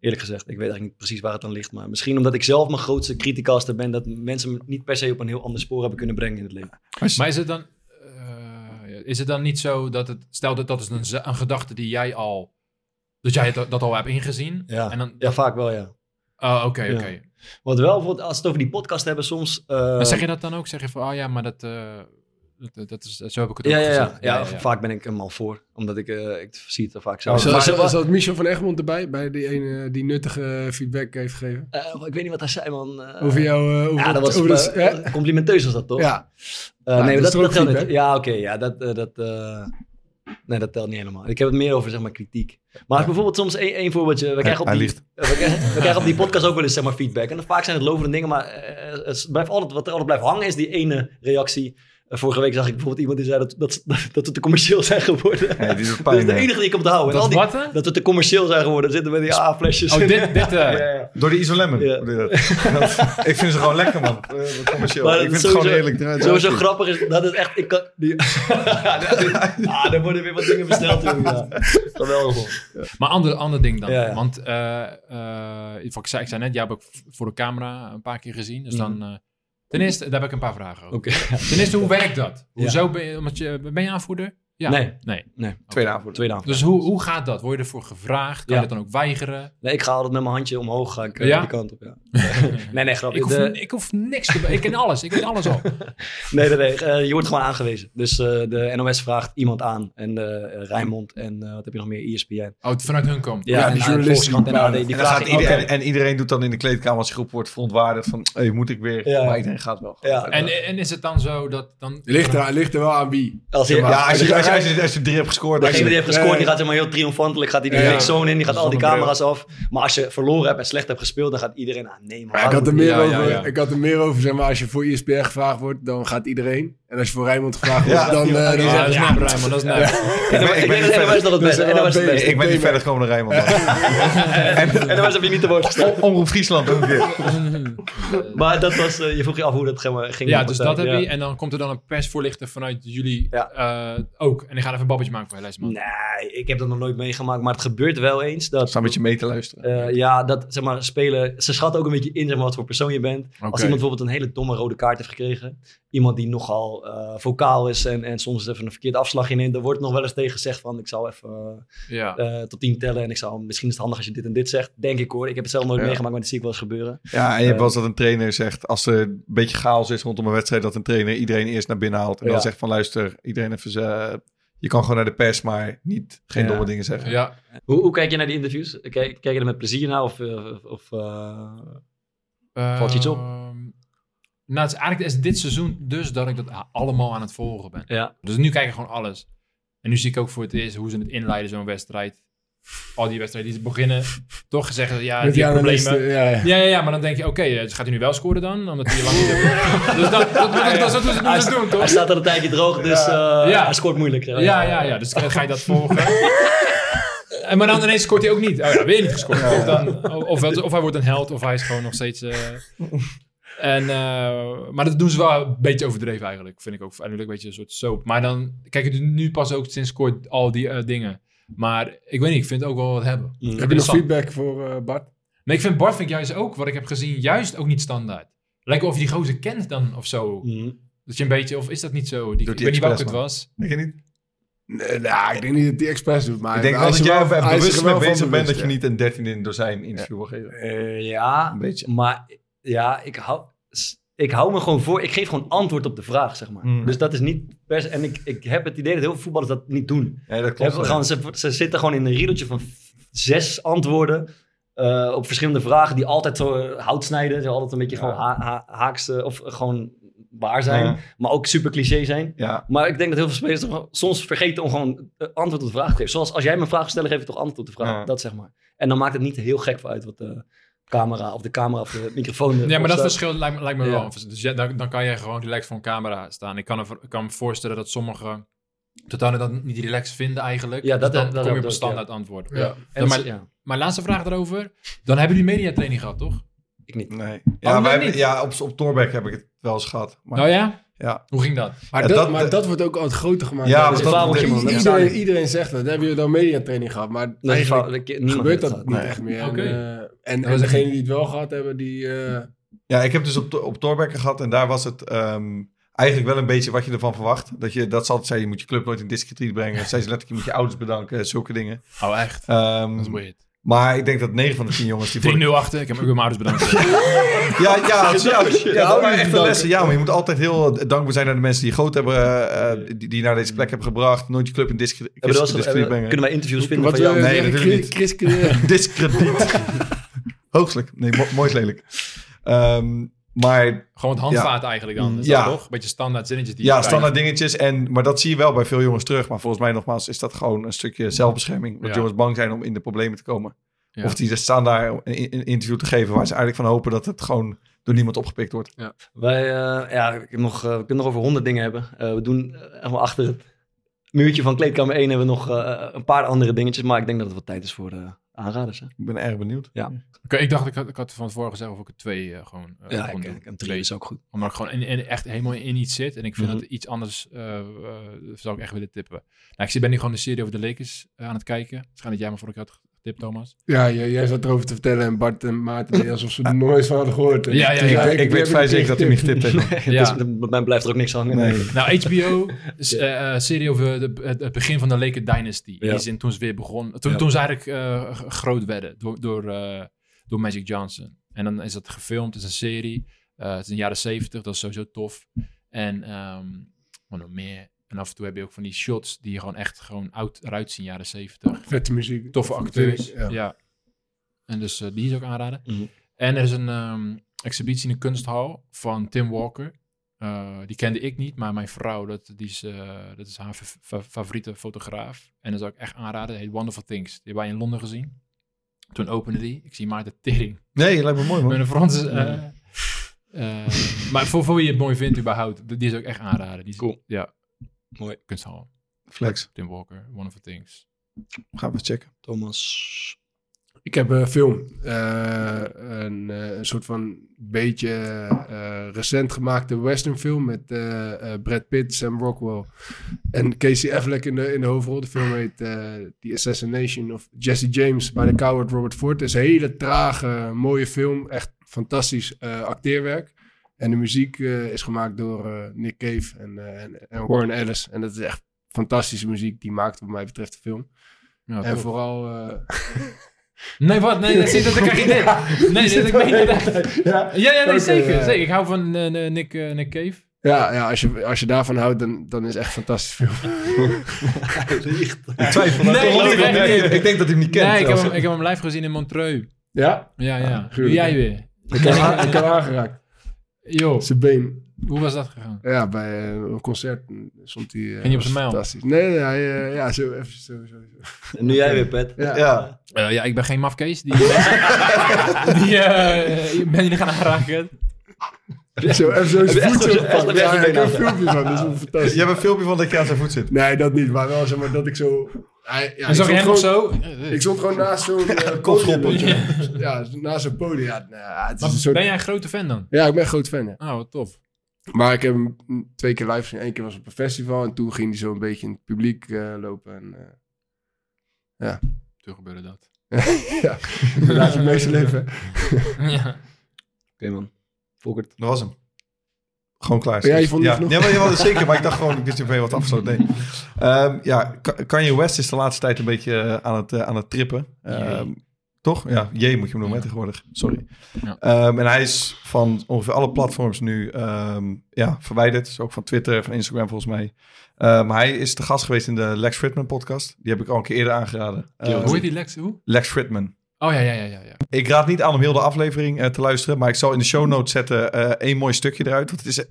Eerlijk gezegd, ik weet eigenlijk niet precies waar het aan ligt. Maar misschien omdat ik zelf mijn grootste criticaster ben... dat mensen me niet per se op een heel ander spoor hebben kunnen brengen in het leven. Maar is het dan, eh, is het dan niet zo dat het, stel dat dat is een, een gedachte die jij al, dat jij het, dat al hebt ingezien? Ja, En dan, ja vaak wel, ja. oh, oké, Ja. oké. Wat wel, als we het over die podcast hebben, soms... eh, Maar zeg je dat dan ook? Zeg je van, oh ja, maar dat, eh, dat, dat is, zo heb ik het ja, ook ja, ja, vaak ben ik hem al voor. Omdat ik, eh, ik zie het er vaak zo. Was, Maar was, dat Michel van Egmond erbij? Bij die ene die nuttige feedback heeft gegeven? eh, ik weet niet wat hij zei, man. Eh, Over jou... eh, over Ja, dat was over dat- eh, ja? complimenteus was dat, toch? ja. Eh, Ja, nee, dat dat, telt niet. Ja, oké, ja, dat, eh, dat, eh, nee, dat telt niet helemaal. Ik heb het meer over, zeg maar, kritiek. Maar als bijvoorbeeld soms één één voorbeeldje, we krijgen, op die, eh, we, krijgen, we krijgen op die podcast ook wel eens, zeg maar, feedback. En dan vaak zijn het lovende dingen, maar eh, het blijft altijd, wat er altijd blijft hangen is die ene reactie. Vorige week zag ik bijvoorbeeld iemand die zei dat, dat, dat, we te commercieel zijn geworden. Nee, die doet dat is de enige die ik op te houden. En al Dat die, wat? dat we te commercieel zijn geworden. Zitten met die A-flesjes. Oh, dit, dit, eh, ja, ja. Door isolemon. Ja. dat? Dat- ik vind ze gewoon lekker, man. Eh, commercieel. Maar ik dat vind is het gewoon eerlijk. eruit Sowieso grappig is, dat is echt, ik kan, die, ah, er worden weer wat dingen besteld. Ja. Geweldig. Maar ander, ander ding dan. Ja, ja. Want eh, eh, ik, zei, ik zei net, jij heb ik voor de camera een paar keer gezien. Dus dan... ten eerste, daar heb ik een paar vragen over. Oké. Ten eerste, hoe werkt dat? Hoezo ben je, omdat je, ben je aanvoerder? Ja. Nee. Nee. Nee, Tweede avond. tweede avond. Dus hoe, hoe gaat dat? Word je ervoor gevraagd? Kan Ja. je dat dan ook weigeren? Nee, ik ga altijd met mijn handje omhoog ga ik, eh, Ja? die kant op. Ja. nee, nee, grap. Ik hoef, De- ik hoef niks te... Ik ken alles. Ik weet alles al. nee, nee, nee. eh, je wordt gewoon aangewezen. Dus eh, de NOS vraagt iemand aan. En uh, Rijnmond en eh, wat heb je nog meer? ESPN. Oh, het vanuit hun komt. Ja, Ja, en die de journalisten en die. Die En, gaat iedereen, oké. en iedereen doet dan in de kleedkamer als groep wordt verontwaardigd van, hey, moet ik weer? Ja. Maar iedereen gaat wel. Ja. En, en is het dan zo dat... Dan, Ligt er, ligt er wel aan wie. Als je, Ja, als je, als je, als je, als je drie hebt gescoord. dan- Degene die heeft gescoord, die gaat zeg maar heel triomfantelijk. Gaat hij die Ja. zone in, die gaat al die camera's af. Maar als je verloren hebt en slecht hebt gespeeld, dan gaat iedereen... Ah, nee, man. Maar ik had er meer over, ja. ik had er meer over, zeg maar, als je voor E ESPN gevraagd wordt, dan gaat iedereen. En als je voor Rijnmond gevraagd wordt, Ja. dan, eh, dan Ja, Ja, zeg dat is. Dat is nep. Ik denk ik ben dat dat het beste. NOS het beste. Ik ben niet verder gekomen dan Rijnmond. man. NOS heb je niet te woord Omroep Friesland ook een keer. Maar dat was, eh, je vroeg je af hoe dat ging. Ja, dus dat heb je. En dan komt er dan een persvoorlichter vanuit jullie Ja. eh, ook. En die gaat even een babbeltje maken voor Leesman. Nee, ik heb dat nog nooit meegemaakt. Maar het gebeurt wel eens dat... Sta een beetje mee te luisteren. eh, ja, dat zeg maar, spelen. Ze schatten ook een beetje in zeg maar, wat voor persoon je bent. Als iemand bijvoorbeeld een hele domme rode kaart heeft gekregen. Iemand die nogal eh vocaal is en, en soms even een verkeerd afslagje neemt. Dan wordt nog wel eens tegen gezegd van ik zal even Ja. eh, tot tien tellen. En ik zal, misschien is het handig als je dit en dit zegt. Denk ik hoor. Ik heb het zelf nooit Ja. meegemaakt, maar dat zie ik wel eens gebeuren. Ja, en je hebt Eh, wel eens dat een trainer zegt, als er een beetje chaos is rondom een wedstrijd, dat een trainer iedereen eerst naar binnen haalt. En dan zegt van luister, iedereen even, ze- je kan gewoon naar de pers, maar niet geen Ja. domme dingen zeggen. ja. Hoe, hoe kijk je naar die interviews? Kijk, kijk je er met plezier naar? Of, of, eh, Valt je iets op? Nou, het is eigenlijk is dit seizoen dus dat ik dat allemaal aan het volgen ben. ja. Dus nu kijk ik gewoon alles. En nu zie ik ook voor het eerst hoe ze het inleiden, zo'n wedstrijd. Al die wedstrijden die beginnen, toch zeggen, ja, met die problemen. Ja, ja. Ja, ja, ja, maar dan denk je, oké, eh, gaat hij nu wel scoren dan? Omdat hij lang niet heeft. Dus dat, dat, dat, dat, is wat ze Hij, doen, doen, hij toch? staat al een tijdje droog, dus eh, Ja. hij scoort moeilijk. Ja, ja, ja. Dus ga je dat volgen. En maar dan ineens scoort hij ook niet. Oh ja, weer niet gescoord. Of, dan, of, of hij wordt een held, of hij is gewoon nog steeds... eh, en, eh, maar dat doen ze wel een beetje overdreven eigenlijk. Vind ik ook uiteindelijk een beetje een soort soap. Maar dan kijk je nu pas ook sinds kort al die eh, dingen. Maar ik weet niet, ik vind het ook wel wat hebben. Mm. Heb je nog feedback voor eh, Bart? Nee, ik vind Bart vind ik juist ook, wat ik heb gezien, juist ook niet standaard. Lijkt of je die gozer kent dan of zo. Mm. Dat je een beetje, of is dat niet zo? Die, ik die weet niet welke het was. Denk je niet? Nee, nou, ik denk niet dat hij expres doet. Maar ik denk wel dat jij bewust mee bezig bent dat je niet een 13 in dozijn interview wil geven. Eh, ja, Een beetje. maar ja, ik hou, ik hou me gewoon voor. Ik geef gewoon antwoord op de vraag, zeg maar. Mm. Dus dat is niet per se. En ik, ik heb het idee dat heel veel voetballers dat niet doen. Ja, dat Ze, klopt. gewoon, ze, ze zitten gewoon in een riedeltje van zes antwoorden. eh, op verschillende vragen die altijd zo eh, hout snijden. Ze altijd een beetje Ja. gewoon ha of gewoon waar zijn. Ja. Maar ook super cliché zijn. Ja, Maar ik denk dat heel veel spelers soms vergeten om gewoon eh, antwoord op de vraag te geven. Zoals als jij me een vraag stelt, geef ik toch antwoord op de vraag. Dat zeg maar. En dan maakt het niet heel gek voor uit wat camera of de camera of de microfoon. Ja, maar dat verschil lijkt, me- lijkt me Ja. wel. Dus ja, dan, dan kan je gewoon relaxed voor een camera staan. Ik kan, er, ik kan me voorstellen dat sommige totaal dat niet relaxed vinden eigenlijk. Ja, dat- Dus dan dat- kom je dat op een standaard antwoord. Ja. Maar- ja, Mijn laatste vraag daarover. Dan hebben jullie mediatraining gehad, toch? ik niet. Nee. Oh, Ja, wij niet? ja op, op Torbeck heb ik het wel eens gehad. Maar, oh ja? Ja. Hoe ging dat? Maar, Ja, dat, dat- maar dat wordt ook altijd groter gemaakt. Ja, dat- man. Iedereen, iedereen zegt dat. Hebben jullie dan mediatraining gehad? Maar Nee, eigenlijk gebeurt dat niet echt meer. En, eh, en, degenen die het wel gehad hebben, die... eh, Ja, ik heb dus op, op Torbeck gehad en daar was het ehm, eigenlijk wel een beetje wat je ervan verwacht. Dat, je, dat ze altijd zei, je moet je club nooit in discrediet brengen. Zei ze letterlijk, je moet je ouders bedanken, zulke dingen. Oh, echt? Ehm, Dat is weird. Maar ik denk dat 9 van de 10 jongens die voor 3-0 achter. Ik heb ook mijn ouders bedankt. Ja, ja, ja, ja, dat waren echt de lessen. Ja, maar je moet altijd heel dankbaar zijn naar de mensen die je groot hebben, eh, eh, die, die naar deze plek hebben gebracht. Nooit je club in discrediet hebben- brengen. kunnen wij interviews vinden wat van jou? Nee, natuurlijk niet. Chris- eh, Discrediet. Hoogstelijk. Nee, mo- mooi is lelijk. Ehm, maar Gewoon het handvaart eigenlijk dan. Is Ja. dat toch? Een beetje standaard zinnetjes die ja, standaard dingetjes. En, maar dat zie je wel bij veel jongens terug. Maar volgens mij nogmaals is dat gewoon een stukje zelfbescherming. Dat Ja. jongens bang zijn om in de problemen te komen. Ja. Of die staan daar een, een interview te geven waar ze eigenlijk van hopen dat het gewoon door niemand opgepikt wordt. Wij, eh, ja, ik heb nog, eh, we kunnen nog over honderd dingen hebben. Eh, we doen helemaal achter het muurtje van kleedkamer 1 hebben we nog eh, een paar andere dingetjes. Maar ik denk dat het wat tijd is voor de aanraders. Hè? Ik ben erg benieuwd. Oké, ik dacht, ik had, ik had van tevoren gezegd of ik er twee eh, gewoon eh, Ja, kon ik, doen. ik, een drie is ook goed. Omdat ik gewoon in, in- echt helemaal in iets zit. En ik vind Mhm. dat iets anders eh, zou ik echt willen tippen. Nou, ik zie- ben nu gewoon de serie over de Lakers aan het kijken. Waarschijnlijk jij me vorige keer had getipt, Thomas. Ja, jij, jij zat erover te vertellen en Bart en Maarten deden alsof ze er nooit van hadden gehoord. Ja, ja, zei Ik, we weet vrij zeker dat hij me getipt heeft. Ja. dus, bij mij blijft er ook niks hangen. Nee. Nou, HBO is eh, eh, serie over de, het, het begin van de Laker Dynasty. In Ja. die zin toen ze weer begon. Toen, Ja. toen ze eigenlijk eh, groot werden door, door, eh, door Magic Johnson. En dan is het gefilmd, het is een serie. Eh, het is in de jaren zeventig, dat is sowieso tof. En ehm wat nog meer. En af en toe heb je ook van die shots die gewoon echt gewoon oud eruit zien, jaren zeventig. Vette muziek. Toffe acteurs. Ja. Ja. En dus eh, die is ook aanraden. Mhm. En er is een ehm, exhibitie in de kunsthal van Tim Walker. Eh, die kende ik niet, maar mijn vrouw, dat, die is, eh, dat is haar fa- fa- favoriete fotograaf. En dat zou ik echt aanraden. Het heet Wonderful Things. Die hebben wij in Londen gezien. Toen opende die. Ik zie Maarten Tering. Nee, lijkt me mooi Met man. een Franse... maar voor, voor wie je het mooi vindt überhaupt, die is ook echt aanraden. Die is, Cool. Ja, Mooi. kunsthal. Flex. Tim Walker, Wonderful Things. Gaan we checken. Thomas. Ik heb een film, eh, een, eh, een soort van beetje eh, recent gemaakte westernfilm met eh, eh, Brad Pitt, Sam Rockwell en Casey Affleck in de, in de hoofdrol. De film heet eh, The Assassination of Jesse James by the Coward Robert Ford. Het is een hele trage, mooie film, echt fantastisch eh, acteerwerk. En de muziek eh, is gemaakt door eh, Nick Cave en, eh, en, en Warren Ellis. En dat is echt fantastische muziek, die maakt wat mij betreft de film. Ja, en vooral... eh, Nee, wat? Nee, dat, dat, dan krijg je dit. Nee, dit, ik meen echt. ja, Ja, ja nee, zeker. Ik hou van eh, Nick, Nick Cave. Ja, ja als, je, als je daarvan houdt, dan, dan is het echt een fantastisch film. Ik twijfel. Nee, ik Nee, ik denk dat hij hem niet kent. nee, ik heb, hem, ik heb hem live gezien in Montreux. Ja? Ja, ja. Doe gruwelijk, jij weer. Ik heb, ik heb aangeraakt. Joh, Zijn been. hoe was dat gegaan? Ja, bij eh, een concert stond hij... eh, Ging hij op zijn mijl? Fantastisch. Nee, nee, hij, eh, ja, zo even zo, zo, zo. En nu jij weer, Pet. Ja. Ja, Eh, ja, ik ben geen mafkees. Die, die eh, ik ben jullie gaan aanraken. Zo, even zo zijn echt voet zo- zo echt gepakt. Ja, ik heb een filmpje van, dat is wel fantastisch. je hebt een filmpje van dat je aan zijn voet zit. Nee, dat niet, maar wel zeg maar dat ik zo... Hij, ja, en zag je hem gewoon- zo? Ik stond gewoon naast zo'n eh, Kopschoppen. podium. Ja, naast zo'n podium. Ja, nou ja, het is Maar een soort... Ben jij een grote fan dan? Ja, ik ben een groot fan, ja. Oh, wat tof. Maar ik heb hem twee keer live gezien. Eén keer was op een festival en toen ging hij zo een beetje in het publiek eh, lopen. En, eh, Toen gebeurde dat. ja, laat je het meeste leven. ja. Oké, man. Volkert. Dat was hem. Gewoon klaar. Ja, je vond ja. niet genoeg? Ja, maar je was zeker. Maar ik dacht gewoon, ik wist niet of je wat afgesloten. Nee. Ehm, ja, Ka- Kanye West is de laatste tijd een beetje eh, aan het, eh, aan het trippen. Ehm, toch? Ja, J moet je hem noemen hè, tegenwoordig. Sorry. Ja. Ehm, en hij is van ongeveer alle platforms nu ehm, ja, verwijderd. Dus ook van Twitter, van Instagram volgens mij. Maar hij is de gast geweest in de Lex Fridman podcast. Die heb ik al een keer eerder aangeraden. Hoe heet die Lex? Hoe? Lex Fridman. Oh ja, ja, ja, ja. ja. Ik raad niet aan om heel de aflevering eh, te luisteren, maar ik zal in de show notes zetten eh één mooi stukje eruit. Want het is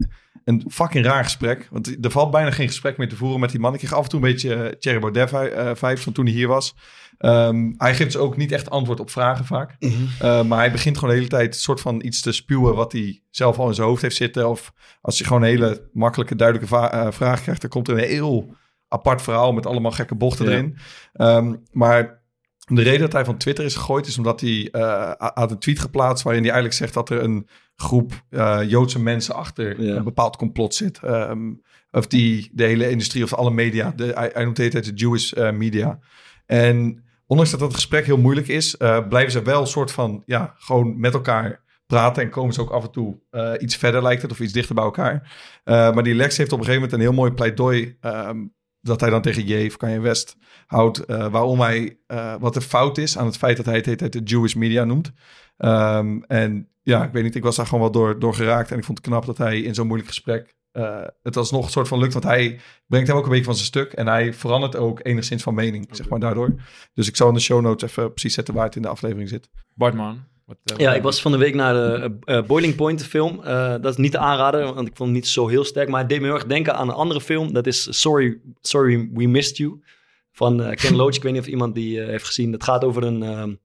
een fucking raar gesprek. Want er valt bijna geen gesprek meer te voeren met die man. Ik kreeg af en toe een beetje uh, Thierry Baudet vi- eh, vibes van toen hij hier was. Ehm, hij geeft dus ook niet echt antwoord op vragen vaak. Eh, maar hij begint gewoon de hele tijd een soort van iets te spuwen wat hij zelf al in zijn hoofd heeft zitten. Of als je gewoon een hele makkelijke, duidelijke va- eh, vraag krijgt, dan komt er een heel apart verhaal met allemaal gekke bochten Ja. erin. Ehm, maar de reden dat hij van Twitter is gegooid is omdat hij eh, had een tweet geplaatst waarin hij eigenlijk zegt dat er een groep eh, Joodse mensen achter Ja. een bepaald complot zit. Ehm, of die de hele industrie of alle media. De, hij, hij noemt het de Jewish eh, media. En ondanks dat dat gesprek heel moeilijk is, blijven ze wel een soort van ja, gewoon met elkaar praten en komen ze ook af en toe iets verder lijkt het of iets dichter bij elkaar. Maar die Lex heeft op een gegeven moment een heel mooi pleidooi ehm, dat hij dan tegen J of Kanye West houdt, eh, waarom hij, eh, wat er fout is aan het feit dat hij het heet de Jewish media noemt. Ehm, en ja, ik weet niet, ik was daar gewoon wel door, door geraakt en ik vond het knap dat hij in zo'n moeilijk gesprek eh, het alsnog een soort van lukt, want hij brengt hem ook een beetje van zijn stuk en hij verandert ook enigszins van mening, zeg maar, daardoor. Dus ik zal in de show notes even precies zetten waar het in de aflevering zit. Bartman. Wat, eh, Ja, ik was van de week naar de eh, eh, Boiling Point film. Dat is niet te aanraden, want ik vond het niet zo heel sterk. Maar het deed me heel erg denken aan een andere film. Dat is Sorry, Sorry We Missed You. Van Ken Loach. Ik weet niet of iemand die heeft gezien. Het gaat over een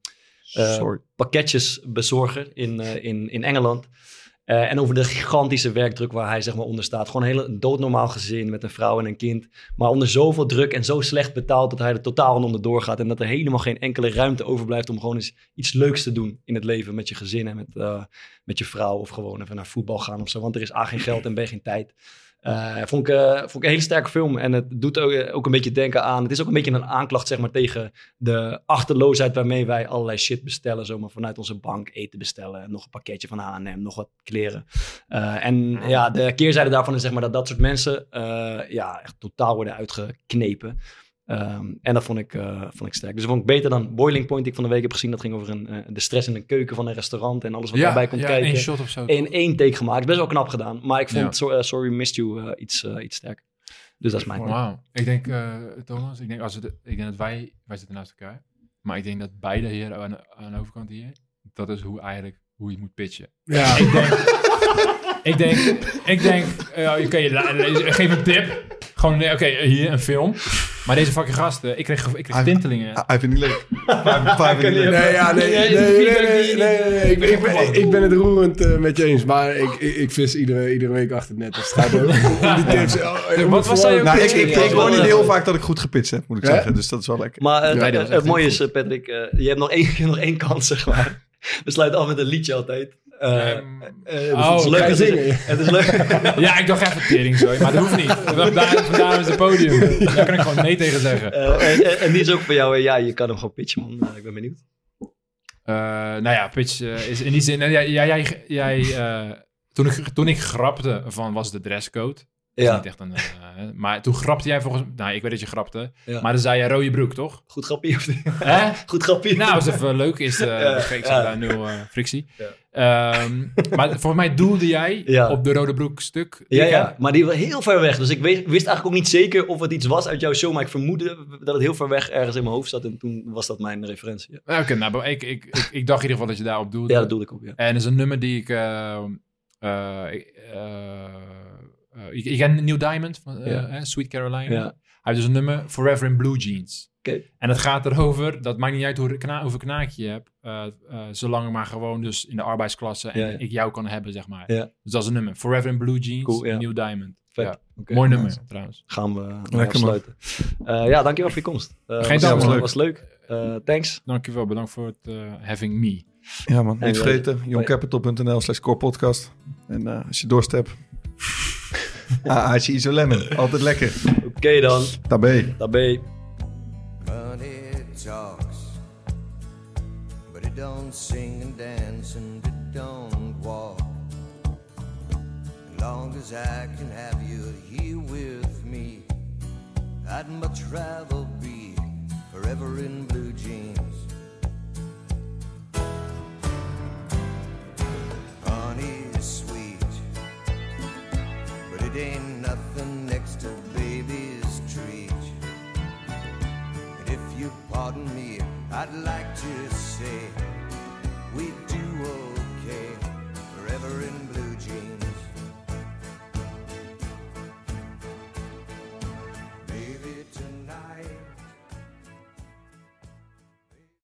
pakketjesbezorger in, in, in Engeland. Eh, en over de gigantische werkdruk waar hij zeg maar, onder staat. Gewoon een hele doodnormaal gezin met een vrouw en een kind. Maar onder zoveel druk en zo slecht betaald dat hij er totaal onder gaat. En dat er helemaal geen enkele ruimte overblijft om gewoon eens iets leuks te doen in het leven. Met je gezin en met, eh, met je vrouw. Of gewoon even naar voetbal gaan of zo. Want er is A geen geld en B geen tijd. Eh, vond, ik, eh, vond ik een hele sterke film. En het doet ook, eh, ook een beetje denken aan... Het is ook een beetje een aanklacht zeg maar, tegen de achterloosheid... waarmee wij allerlei shit bestellen. Zomaar vanuit onze bank eten bestellen. En nog een pakketje van H&M, nog wat kleren. En ja, de keerzijde daarvan is zeg maar, dat dat soort mensen... ja, echt totaal worden uitgeknepen. Ehm, en dat vond ik, eh, vond ik sterk. Dus dat vond ik beter dan Boiling Point, die ik van de week heb gezien. Dat ging over een, eh, de stress in de keuken van een restaurant en alles wat ja, daarbij komt ja, kijken. één shot of zo. In één take gemaakt. Best wel knap gedaan. Maar ik vond Ja. So- eh, Sorry Missed You eh, iets, eh, iets sterker. Dus dat is mijn Wauw. Ik denk, eh, Thomas, ik denk, als het, ik denk dat wij, wij zitten naast elkaar. Maar ik denk dat beide hier aan, aan de overkant hier, dat is hoe eigenlijk, hoe je moet pitchen. Ja, Ik denk, ik denk, ik denk, oké, la- la- geef een tip. Gewoon, nee, oké, hier een film. Maar deze fucking gasten, ik kreeg, ik kreeg Hij- tintelingen. Hij vindt niet leuk. Hij vindt niet leuk. Nee, ja, nee, Nee, nee, ik ben- ik ben- Ik ben het roerend eh, met je eens, maar ik, ik, ik vis iedere, iedere week achter het net. Dus het gaat om die tips. Oh, Wat was Nou, ik, pitchen? ik, ik hoor niet eh, heel vaak dat ik goed gepitcht heb, moet ik zeggen. Dus dat is wel lekker. Maar eh, Ja, eh, het mooie is, eh, Patrick, eh, je hebt nog één, je hebt nog één kans, zeg maar. We sluiten af met een liedje altijd. Eh, eh, oh, het is leuk. ga je Het is, zingen? het is leuk. Ja, ik dacht even tering zo, maar dat hoeft niet. Vandaar is het podium. Daar kan ik gewoon nee tegen zeggen. Eh, en, en- en die is ook voor jou. eh, ja, je kan hem gewoon pitchen, man. Eh, ik ben benieuwd. Eh, nou ja, pitch eh, is in die zin... eh, jij, jij, jij, jij, eh, toen, ik, toen ik grapte van was de dresscode. Ja, niet echt een, eh, maar toen grapte jij volgens... Nou, ik weet dat je grapte. Ja. Maar dan zei jij rode broek, toch? goed grappie. of? Goed grappie. Nou, is even leuk. Is, ik zeg ja. daar nul eh, frictie. Ja. Ehm, maar volgens mij doelde jij Ja. op de rode broek stuk. Ja, ja, maar die was heel ver weg. Dus ik wist eigenlijk ook niet zeker of het iets was uit jouw show. Maar ik vermoedde dat het heel ver weg ergens in mijn hoofd zat. En toen was dat mijn referentie. Oké, nou, ik, ik, ik, ik dacht in ieder geval dat je daarop doelde. ja dat doe ik ook, ja. En dat is een nummer die ik... eh, je kent Neil Diamond van eh, Sweet Carolina. Ja. Hij heeft dus een nummer Forever in Blue Jeans. Oké. En het gaat erover, dat maakt niet uit hoe kna hoeveel knaak je hebt, eh, eh, zolang ik maar gewoon dus in de arbeidsklasse en ik jou kan hebben, zeg maar. Dus dat is een nummer. Forever in Blue Jeans, Cool. Neil Diamond. Vet. Ja. Mooi nummer, trouwens. Gaan we Lekker, afsluiten. Eh, ja, dankjewel voor je komst. Eh, Geen was, dank, was, man. was leuk. Eh, thanks. Dankjewel, bedankt voor het eh, having me. Ja man, En niet vergeten. youngcapital.nl slash corepodcast. En eh, als je dorst ah, Ah, als je isolemon. Altijd lekker. Oké dan. Tabé. Daarbij. Money talks, but it don't sing and dance and it don't walk. As long as I can have you here with me, I'd much rather be forever in blue jeans. It ain't nothing next to baby's treat. And if you pardon me, I'd like to say